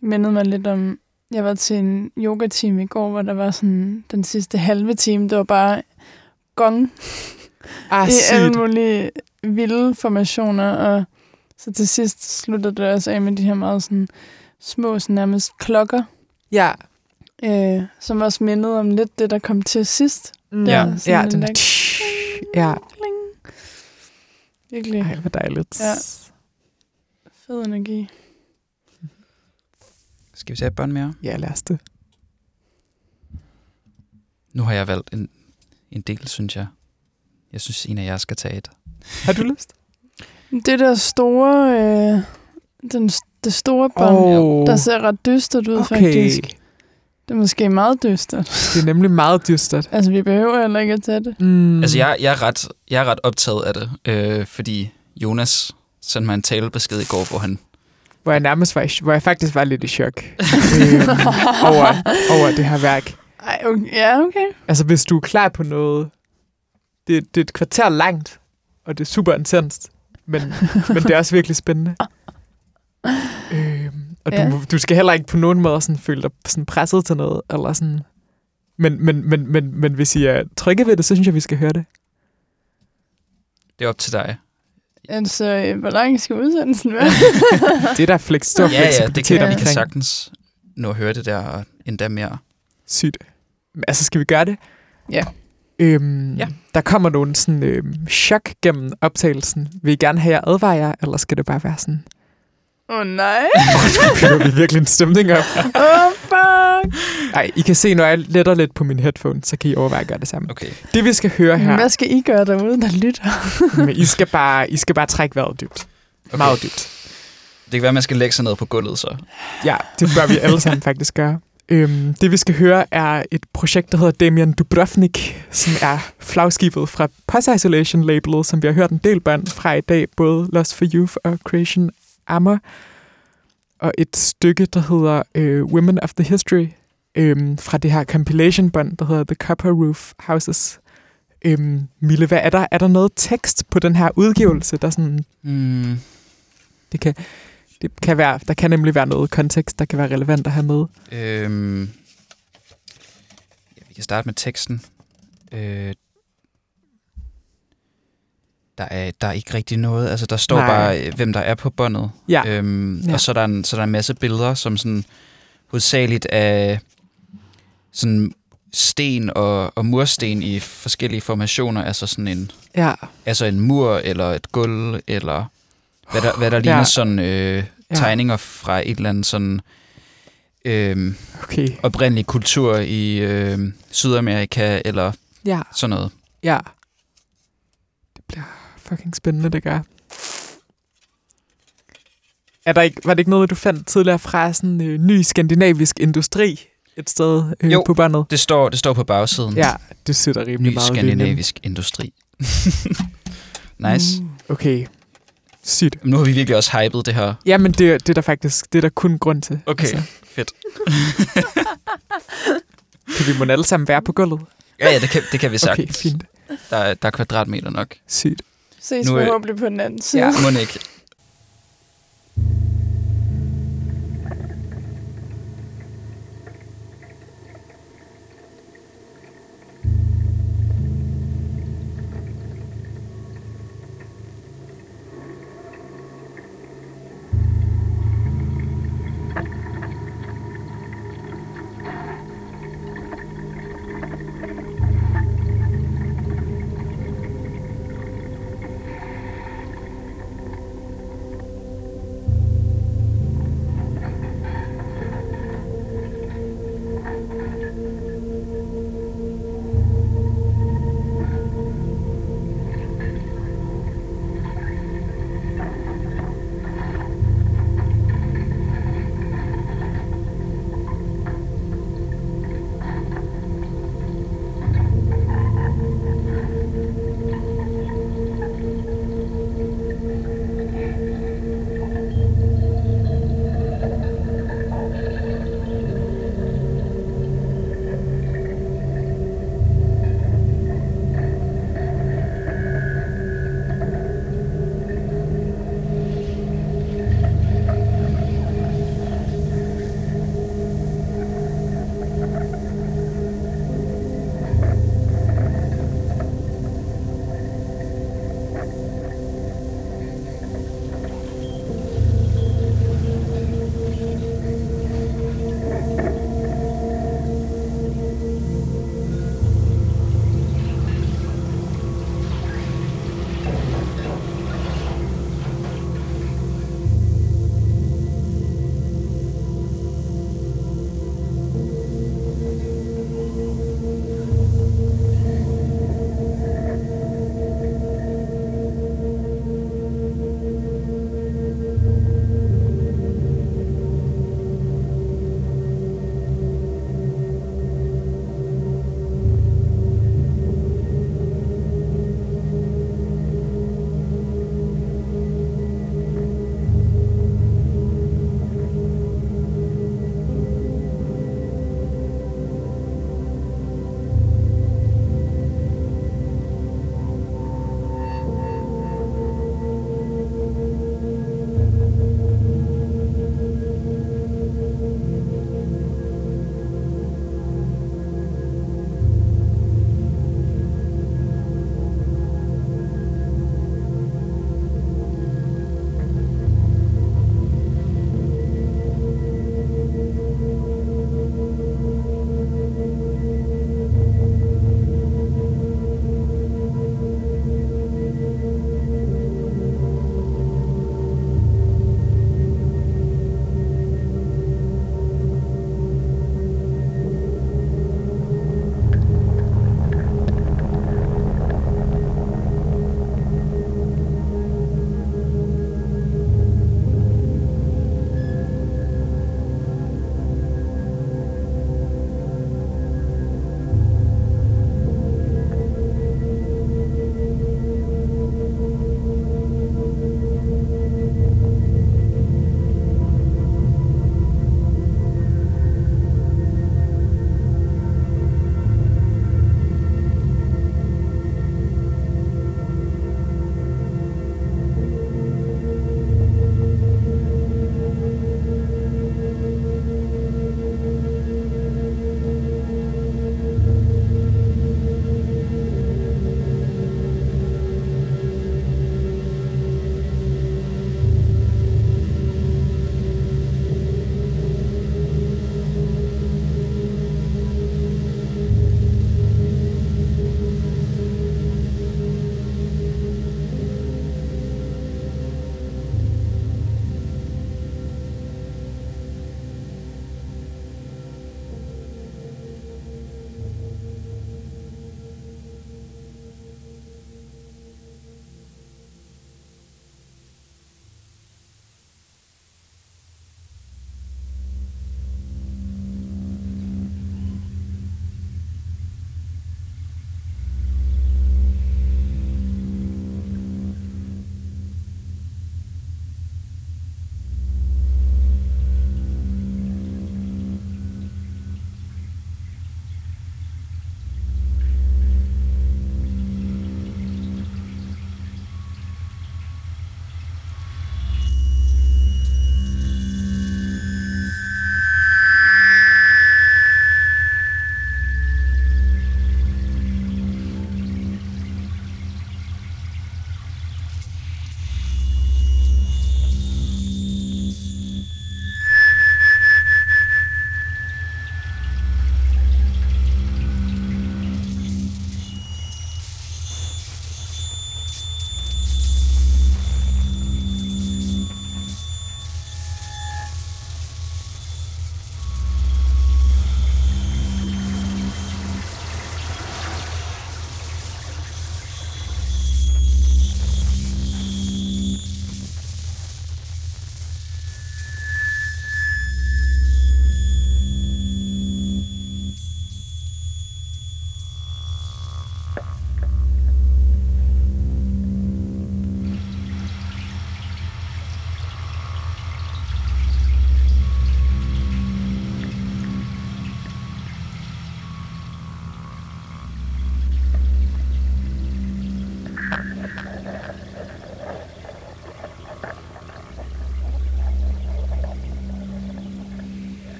Det mindede mig lidt om, jeg var til en yoga-team i går, hvor der var sådan den sidste halve time, det var bare gong [LAUGHS] Ah, i alle mulige vilde formationer, og så til sidst sluttede det også af med de her meget sådan små, sådan nærmest klokker, Ja. øh, som også mindede om lidt det, der kom til sidst. Mm. Der Ja. Ja, en den der- Ja, Kling. Virkelig ej, hvor dejligt. Ja. fed energi. Skal vi tage et bånd mere? Ja, lad os det. Nu har jeg valgt en, en del, synes jeg. Jeg synes, en af jer skal tage et. Har du lyst? Det der store, øh, den, det store bånd, Åh, der ser ret dystert ud okay. faktisk. Det er måske meget dystert. Det er nemlig meget dystert. [LAUGHS] Altså, vi behøver heller ikke at tage det. Mm. Altså, jeg, jeg, er ret, jeg er ret optaget af det, øh, fordi Jonas sendte mig en talebesked i går, hvor han... Hvor jeg nærmest var, hvor jeg faktisk var lidt i chok øhm, over, over det her værk. Ej, okay. ja, okay. Altså, hvis du er klar på noget, det, det er et kvarter langt, og det er super intenst, men, men det er også virkelig spændende. [LAUGHS] Øhm, og du, Ja. ja. du skal heller ikke på nogen måde sådan føle dig sådan presset til noget, eller sådan. Men, men, men, men, men hvis I er trygge ved det, så synes jeg, vi skal høre det. Det er op til dig. Altså, øh, hvor lang skal udsendelsen være? [LAUGHS] Det er der flex, stor ja, ja, det kan, vi omkring. kan sagtens nå at høre det der, og endda mere. Sygt. Altså, skal vi gøre det? Ja. Øhm, Ja. Der kommer nogle sådan øhm, chok gennem optagelsen. Vil I gerne have jer advare jer, eller skal det bare være sådan? Åh, oh, nej. [LAUGHS] bygger vi virkelig en stemning op. Åh, oh, fuck. Ej, I kan se, når jeg letter lidt på min headphone, så kan I overveje at gøre det samme. Okay. Det vi skal høre her, Hvad skal I gøre derude, der lytter? [LAUGHS] men I skal bare, I skal bare trække vejret dybt. Okay. Meget dybt. Det kan være, at man skal lægge sig ned på gulvet, så. Ja, det bør vi alle sammen [LAUGHS] faktisk gøre. Øhm, det vi skal høre er et projekt, der hedder Damian Dubrovnik, som er flagskibet fra Post Isolation labelet, som vi har hørt en del band fra i dag, både Lost for Youth og Creation Armor. Og et stykke, der hedder øh, Women of the History, øhm, fra det her compilation-bånd, der hedder The Copper Roof Houses. Øhm, Mille, hvad er der? Er der noget tekst på den her udgivelse, der sådan Mm, det kan, det kan være, der kan nemlig være noget kontekst, der kan være relevant at have med. øhm, ja, vi kan starte med teksten. Øh, der, er, der er ikke rigtig noget. Altså, der står Nej. Bare, øh, hvem der er på båndet. Ja. Øhm, Ja. Og så er, der en, så er der en masse billeder, som sådan hovedsageligt af sådan sten og, og mursten i forskellige formationer. Altså sådan en, Ja, altså en mur eller et gulv, eller hvad der, hvad der ligner Ja. sådan øh, tegninger fra et eller andet sådan øh, okay. oprindelig kultur i øh, Sydamerika, eller Ja, sådan noget. ja. Fucking spændende, det gør. Er der ikke, var det ikke noget, du fandt tidligere fra sådan øh, ny skandinavisk industri et sted øh, Jo. på båndet? Det står, det står på bagsiden. Ja, det sætter rimelig Ny meget skandinavisk industri. [LAUGHS] nice. Mm. Okay, sygt. Nu har vi virkelig også hypet det her. Jamen, det, det er der faktisk det er der kun grund til. Okay, fedt. [LAUGHS] kan vi må alle sammen være på gulvet? Ja, ja, det kan, det kan vi Okay, sagtens. fint. Der, er- der er kvadratmeter nok. Sygt. Ses Nu forhåbentlig på den anden side. Ja, må ikke.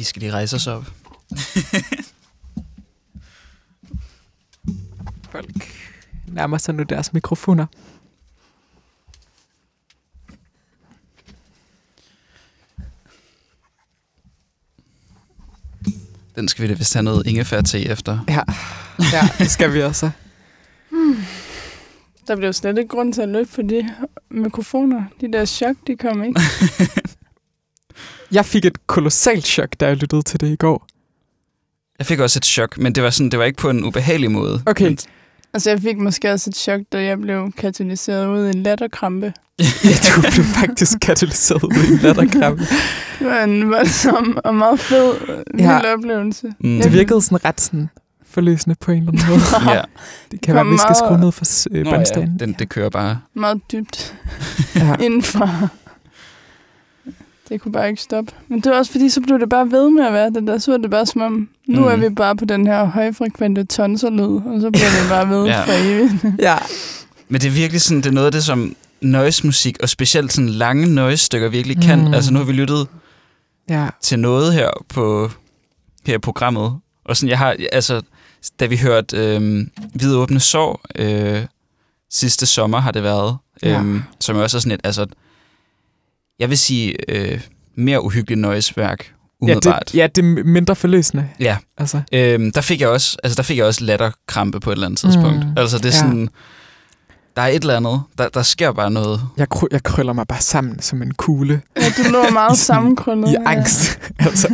Vi skal lige rejse os op. [LAUGHS] Folk nærmer sig nu deres mikrofoner. Den skal vi da vist have noget ingefær til efter. Ja, ja det skal vi også. Der blev slet ikke grund til at løbe på de mikrofoner. De der chok, de kom ikke. [LAUGHS] Jeg fik et kolossalt chok, da jeg lyttede til det i går. Jeg fik også et chok, men det var, sådan, det var ikke på en ubehagelig måde. Okay. Men, altså, jeg fik måske også et chok, da jeg blev katalyseret ud i en latterkrampe. [LAUGHS] Ja, du blev faktisk katalyseret ud i en latterkrampe. [LAUGHS] Det var en voldsom og meget fed, Ja. oplevelse. mm, Det virkede sådan ret sådan forløsende på en eller anden måde. [LAUGHS] ja. Det kan være, at vi skal skrue ned for øh, Nå, ja, den, det kører bare. Meget dybt Ja. indenfor. Det kunne bare ikke stoppe. Men det var også fordi, så blev det bare ved med at være det der. Så var det bare som om, nu Mm. er vi bare på den her højfrekvente tonserlyd, og så bliver det bare ved [LAUGHS] Ja. for evigt. [LAUGHS] ja. Men det er virkelig sådan, det er noget af det, som noise-musik, og specielt sådan lange noise-stykker virkelig kan. Mm. Altså nu har vi lyttet Ja. til noget her på her programmet. Og sådan, jeg har, altså, da vi hørte øh, Hvide Åbne Sår øh, sidste sommer, har det været, Ja. øh, som også er sådan et, altså, jeg vil sige, øh, mere uhyggeligt noise-værk, Ja, umiddelbart. det, ja, det er mindre forløsende. ja. Altså, Øhm, der fik jeg også, altså der fik jeg også latterkrampe på et eller andet tidspunkt. Mm. Altså det er Ja. sådan, der er et eller andet, der, der sker bare noget. jeg, kry- jeg krøller mig bare sammen som en kugle Ja, du lå [LAUGHS] meget sammenkrøllet. i ja. angst. [LAUGHS] altså.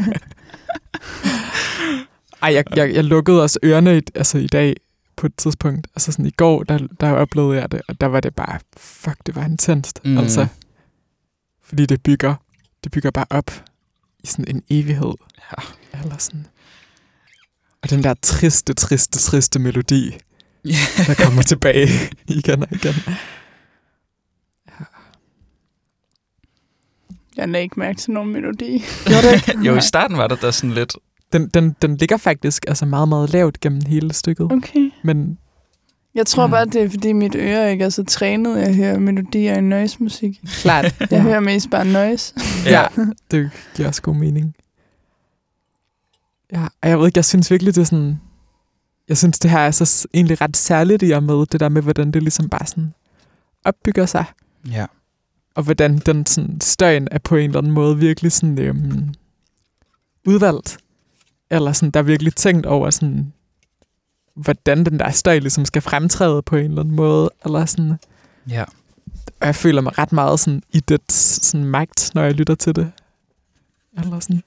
Ej, jeg, jeg, jeg lukkede også ørerne i, altså, i dag på et tidspunkt. Altså sådan i går, der, der oplevede jeg det, og der var det bare, fuck, det var intenst. Mm. Altså, fordi det bygger, det bygger bare op i sådan en evighed. Ja. Eller sådan. Og den der triste, triste, triste melodi, Ja. [LAUGHS] der kommer tilbage igen og igen. Jeg lagde ikke mærke til nogen melodi. Gjorde det ikke? [LAUGHS] jo, i starten var der der sådan lidt, Den, den, den ligger faktisk altså meget, meget lavt gennem hele stykket. Okay. Men Jeg tror Mm. bare, det er, fordi mit øre ikke er så trænet. Jeg hører melodier i noise-musik. klart, [LAUGHS] Jeg ja. hører mest bare noise. ja, det giver også god mening. Ja, og jeg ved ikke, jeg synes virkelig, det er sådan... Jeg synes, det her er så egentlig ret særligt i og med det der med, hvordan det ligesom bare sådan opbygger sig. ja. Og hvordan den sådan, støjen er på en eller anden måde virkelig sådan øhm, udvalgt. Eller sådan, der er virkelig tænkt over sådan, hvordan den der støj ligesom skal fremtræde på en eller anden måde. Eller sådan, ja. og jeg føler mig ret meget sådan, i det sådan, magt, når jeg lytter til det. Eller sådan,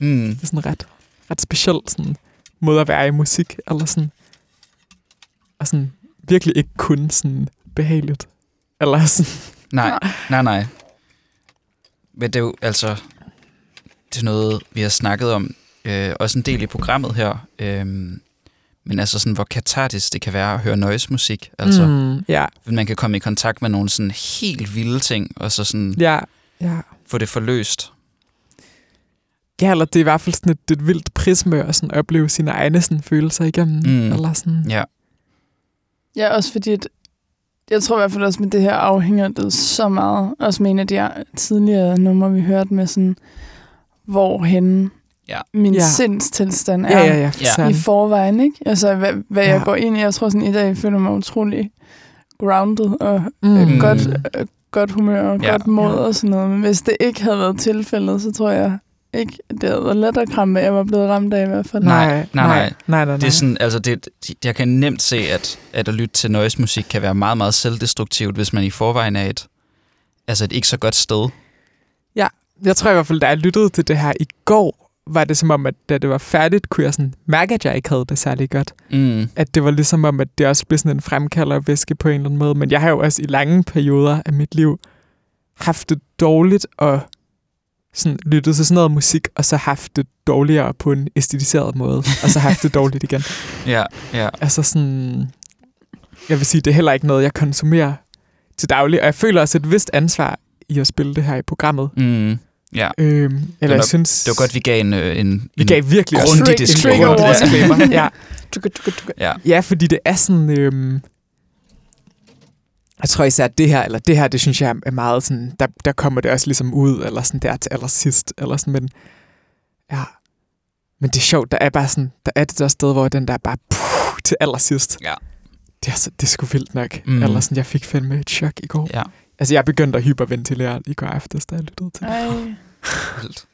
Mm. det er sådan ret, ret speciel sådan, måde at være i musik. Eller sådan, og sådan virkelig ikke kun sådan behageligt. Eller sådan, Nej, nej, nej. Men det er jo altså, det er noget, vi har snakket om, øh, også en del i programmet her, øh, men altså sådan, hvor katartisk det kan være at høre noise-musik. Altså, mm. ja, man kan komme i kontakt med nogle sådan helt vilde ting, og så sådan ja, ja. få det forløst. Ja, eller det er i hvert fald sådan et, et vildt prisme at sådan opleve sine egne sådan, følelser igennem. Mm. Mm. Eller sådan. Ja. Ja, også fordi, at jeg tror i hvert fald også med det her afhænger det så meget. Også med en af de tidligere numre, vi hørte med sådan, hvorhen Ja. min Ja. ja. sindstilstand er Ja, ja, ja. For Ja. ja. i forvejen, ikke? Altså, hvad, hvad ja. jeg Ja. går ind i. Jeg tror sådan, i dag føler mig utrolig grounded og Mm. mm. godt, øh, godt humør og Ja. ja. godt mod Ja. og sådan noget. Men hvis det ikke havde været tilfældet, så tror jeg ikke, det havde været letterkrampe, jeg var blevet ramt af i hvert fald. Nej, Nej, nej, nej, nej. nej, nej. Det er sådan, altså det, jeg kan nemt se, at, at at lytte til noise-musik kan være meget, meget selvdestruktivt, hvis man i forvejen er et, altså et ikke så godt sted. Jeg tror i hvert fald, da jeg lyttede til det her i går, var det som om, at da det var færdigt, kunne jeg sådan mærke, at jeg ikke havde det særlig godt. Mm. At det var ligesom om, at det også blev sådan en fremkaldervæske på en eller anden måde. Men jeg har jo også i lange perioder af mit liv haft det dårligt og sådan lyttet til sådan noget musik, og så haft det dårligere på en æstetiseret måde, og så haft det [LAUGHS] dårligt igen. Ja, ja. Altså sådan, jeg vil sige, det er heller ikke noget, jeg konsumerer til daglig, og jeg føler også et vist ansvar i at spille det her i programmet. Mm. Ja, Øhm, eller jeg synes... det var godt, vi gav en, øh, en, vi en gav virkelig grundig en disclaimer. grundig disclaimer. ja. Tuka, tuka. Ja, ja, fordi det er sådan... Øhm, jeg tror især, at det her, eller det her, det synes jeg er meget sådan, der, der kommer det også ligesom ud, eller sådan der til allersidst, eller sådan, men Ja. Men det er sjovt, der er bare sådan, der er det der sted, hvor den der bare puh, til allersidst. Ja. Det er, så, det er sgu vildt nok. Mm. Eller sådan, jeg fik fandme et chok i går. Ja, Altså, jeg begyndte at hyperventilere i går aftes, da jeg lyttede til det. Ej. vildt.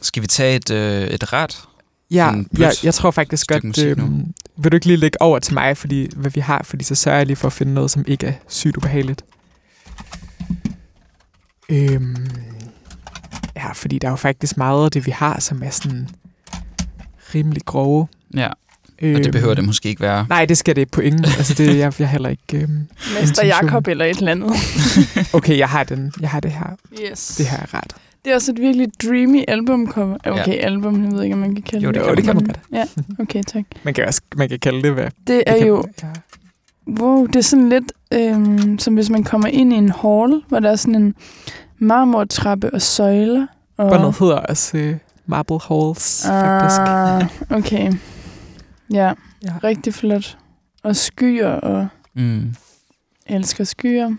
Skal vi tage et, øh, et ret? Ja, jeg, jeg tror faktisk godt, øhm, vil du ikke lige lægge over til mig, fordi, hvad vi har, fordi så sørger jeg lige for at finde noget, som ikke er sygt ubehageligt. Øhm, ja, fordi der er jo faktisk meget af det, vi har, som er sådan rimelig grove. Ja, Øhm, og det behøver det måske ikke være. Nej, det skal det på ingen. Altså, det er jeg, jeg heller ikke... Øhm, [LAUGHS] Mester. Jakob eller et eller andet. [LAUGHS] okay, jeg har, den, jeg har det her. Yes. Det her er ret. Det er også et virkelig dreamy albumcover. Okay, Ja. album, jeg ved ikke, om man kan kalde Jo, det. det Jo, det kan man godt. Ja, okay, tak. [LAUGHS] Man kan også man kan kalde det, hvad Det er det kan, jo, Ja. wow, det er sådan lidt, øhm, som hvis man kommer ind i en hall, hvor der er sådan en marmortrappe og søjler. Og, Båndet hedder også øh, Marble Halls, faktisk. ah, okay. Ja, Ja. rigtig flot. Og skyer, og Mm. jeg elsker skyer.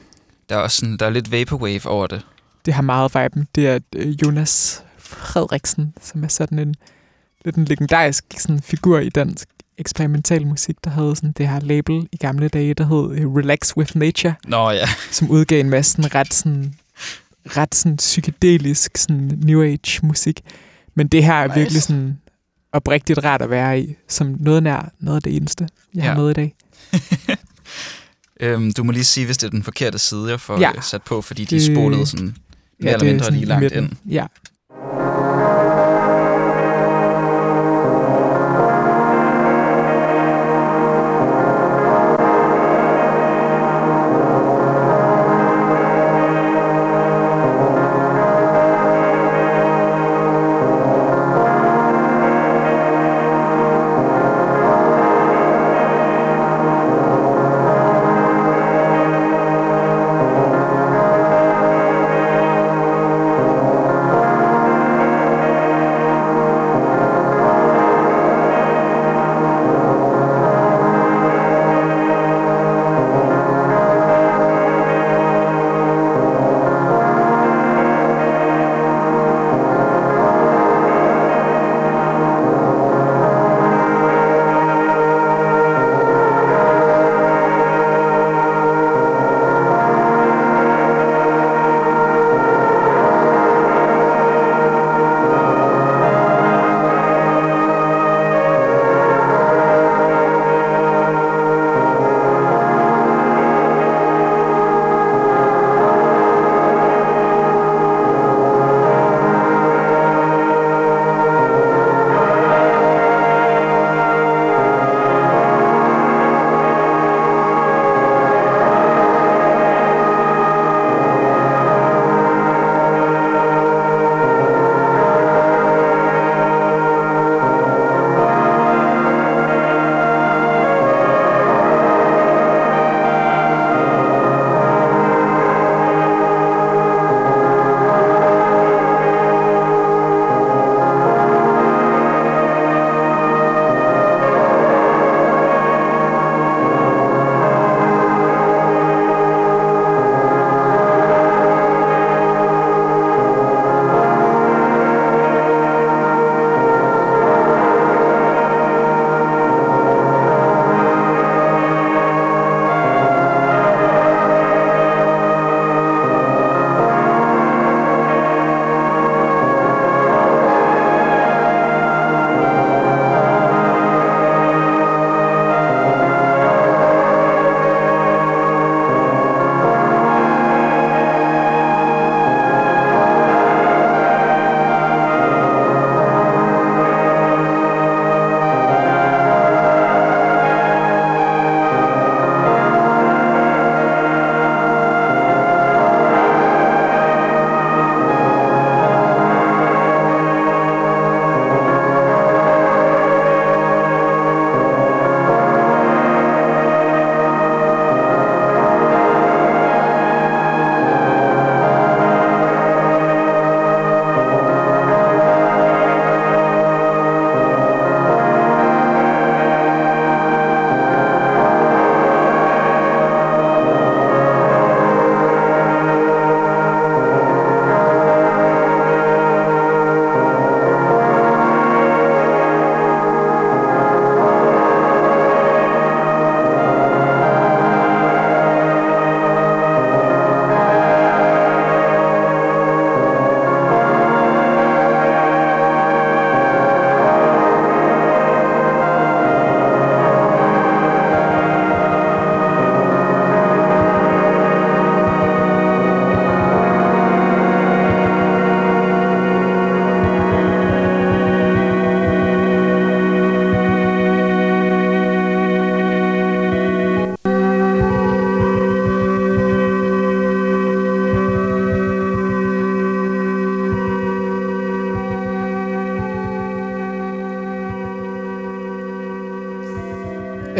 Der er også sådan, der er lidt vaporwave over det. Det har meget viben. Det er øh, Jonas Frederiksen, som er sådan en lidt en legendarisk sådan, figur i dansk eksperimental musik, der havde sådan det her label i gamle dage, der hed øh, Relax With Nature, Nå ja. som udgav en masse sådan, ret, sådan, ret sådan, psykedelisk sådan, New Age musik. Men det her er Nice. virkelig sådan oprigtigt rart at være i, som noget nær noget af det eneste, jeg Ja. har med i dag. [LAUGHS] Øhm, du må lige sige, hvis det er den forkerte side, jeg får Ja. ja. sat på, fordi de Det- spolede sådan mere eller det er mindre lige langt midten. ind. Ja,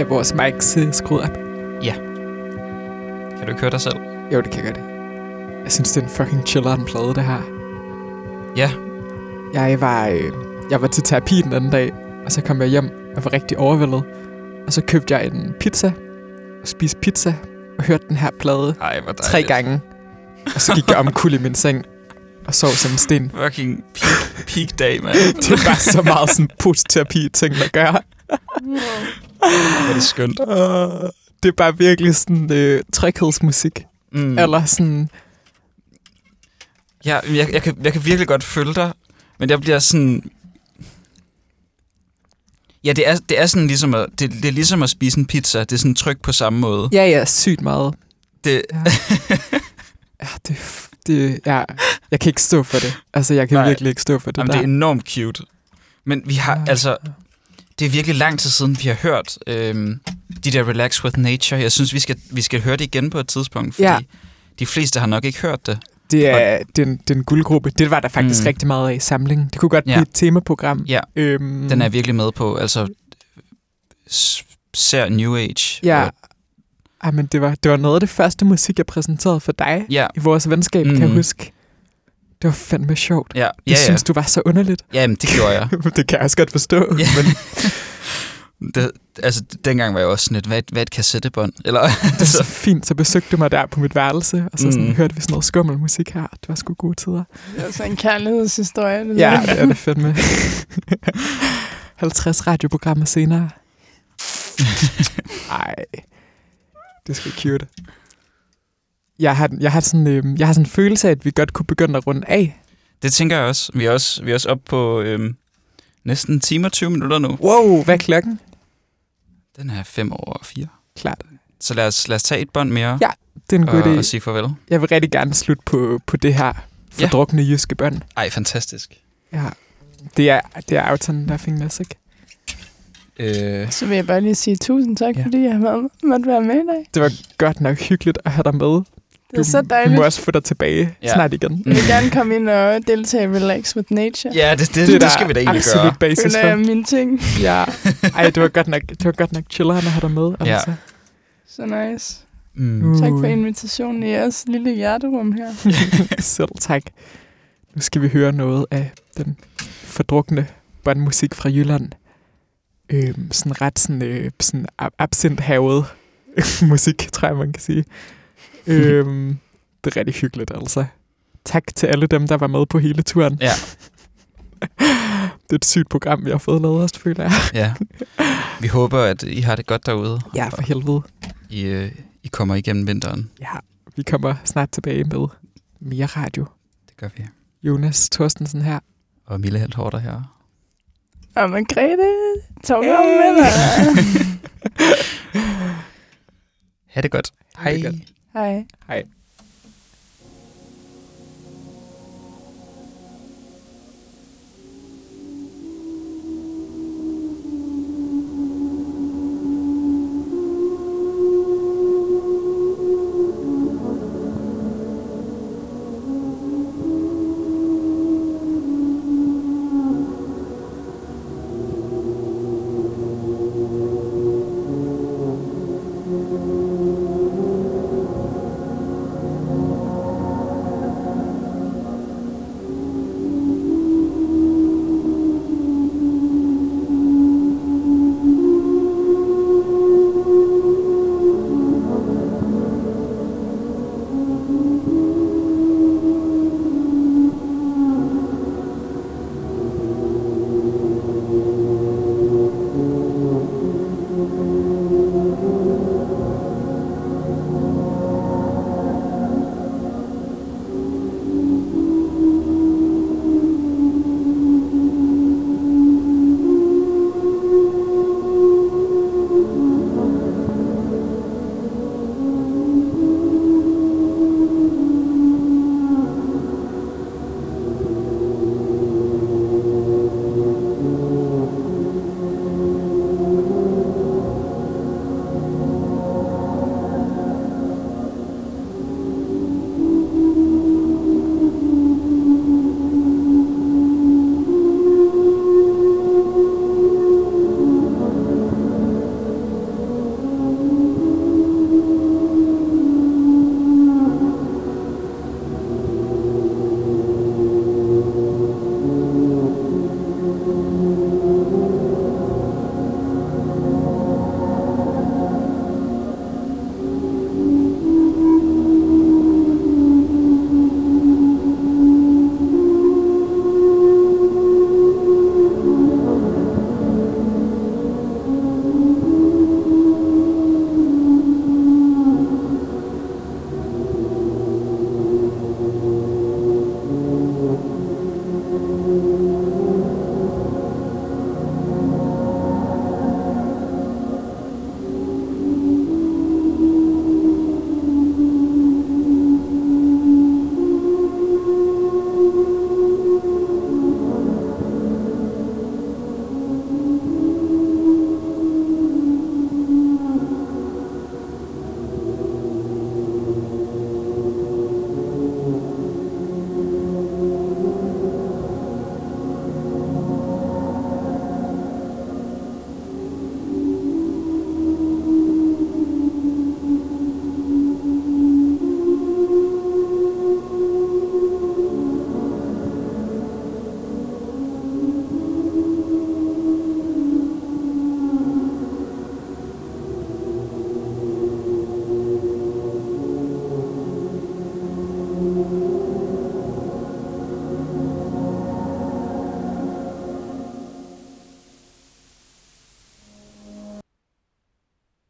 vores mics øh, skruet op? Kan du ikke høre dig selv? Jo, det kan jeg godt. Jeg synes, det er en fucking chilleren plade, det her. Ja. Jeg var, øh, jeg var til terapi den anden dag, og så kom jeg hjem og var rigtig overvældet. Og så købte jeg en pizza, og spiste pizza, og hørte den her plade Ej, hvor dejligt. tre gange. Og så gik jeg omkuld i min seng, og sov som en sten. Fucking peak, peak day, mand. [LAUGHS] Det var så meget sådan postterapi ting at gøre. Hvor er det skønt. Uh, det er bare virkelig sådan øh, tryghedsmusik. Mm. Eller sådan, Ja, jeg, jeg, kan, jeg kan virkelig godt følge dig, men jeg bliver sådan... Ja, det er, det er sådan ligesom at, det, det er ligesom at spise en pizza. Det er sådan tryk på samme måde. ja, ja, sygt meget. Det, Ja, ja det, det, ja, jeg kan ikke stå for det. Altså, jeg kan. Nej. virkelig ikke stå for det jamen, der. det er enormt cute. Men vi har, Ja. altså... Det er virkelig lang tid siden, vi har hørt øhm, de der Relax with Nature. Jeg synes, vi skal, vi skal høre det igen på et tidspunkt, fordi Ja. de fleste har nok ikke hørt det. Det er, det, er en, det er en guldgruppe. Det var der faktisk Mm. mm. rigtig meget af i samlingen. Det kunne godt Ja. blive et temaprogram. Ja, Øhm, den er virkelig med på. Altså, ser New Age. Ja. Og, Ej, men det var, det var noget af det første musik, jeg præsenterede for dig ja, i vores venskab, mm. kan jeg huske. Det var fandme sjovt. ja, Jeg ja, ja. synes, du var så underligt. Jamen, det gjorde jeg. [LAUGHS] det kan jeg også godt forstå. Ja. Men [LAUGHS] Det, altså, dengang var jeg også sådan lidt, hvad, hvad et kassettebånd? Eller, det er [LAUGHS] så fint, så besøgte du mig der på mit værelse, og så sådan, Mm. hørte vi sådan noget skummel musik her. Det var sgu gode tider. Det er sådan en kærlighedshistorie. Det Ja, det er det fandme. 50 radioprogrammer senere. Ej, det er sgu cute. Jeg har, jeg, har sådan, øh, jeg har sådan en følelse af, at vi godt kunne begynde at runde af. det tænker jeg også. Vi er også, vi er også oppe på øhm, næsten en time og 20 minutter nu. Wow, hvad er klokken? Den er 5 over 4. Klart. Så lad os, lad os tage et bånd mere Ja, Det er en god og, idé. og sige farvel. Jeg vil rigtig gerne slutte på, på det her Ja. fordrukne jyske bånd. Ej, fantastisk. Ja. Det er, det er Autumn Nothing Music. Øh, Så vil jeg bare lige sige tusind tak, Ja. ja. fordi jeg har været- måtte være med i dag. Det var godt nok hyggeligt at have dig med. Det er så dejligt. må også få dig tilbage Ja. snart igen. Jeg vil gerne komme ind og deltage i Relax with Nature. ja, det, det, det, er det skal vi da egentlig absolut gøre. basis Føler for. jeg mine ting. Ja. [LAUGHS] Ej, det var godt nok, det var godt nok chilleren at have dig med. Ja. Altså. Så nice. Mm. Tak Uh. for invitationen i jeres lille hjerterum her. [LAUGHS] Selv tak. Nu skal vi høre noget af den fordrukne båndmusik fra Jylland. Øhm, sådan ret sådan, øh, sådan ab- absinthavet [LAUGHS] musik, tror jeg, man kan sige. Øhm, det er rigtig hyggeligt, altså. Tak til alle dem, der var med på hele turen. Ja. [LAUGHS] det er et sygt program, vi har fået lavet os, føler jeg. Ja. [LAUGHS] Vi håber, at I har det godt derude. Ja, for helvede. I, øh, I kommer igennem vinteren. Ja, vi kommer snart tilbage med mere radio. Det gør vi. Jonas Thorstensen her. Og Mille Helt Hårder her. Og Margrethe, hey. med dig. [LAUGHS] Ha' det godt. Ha' det godt. Hej. Hej.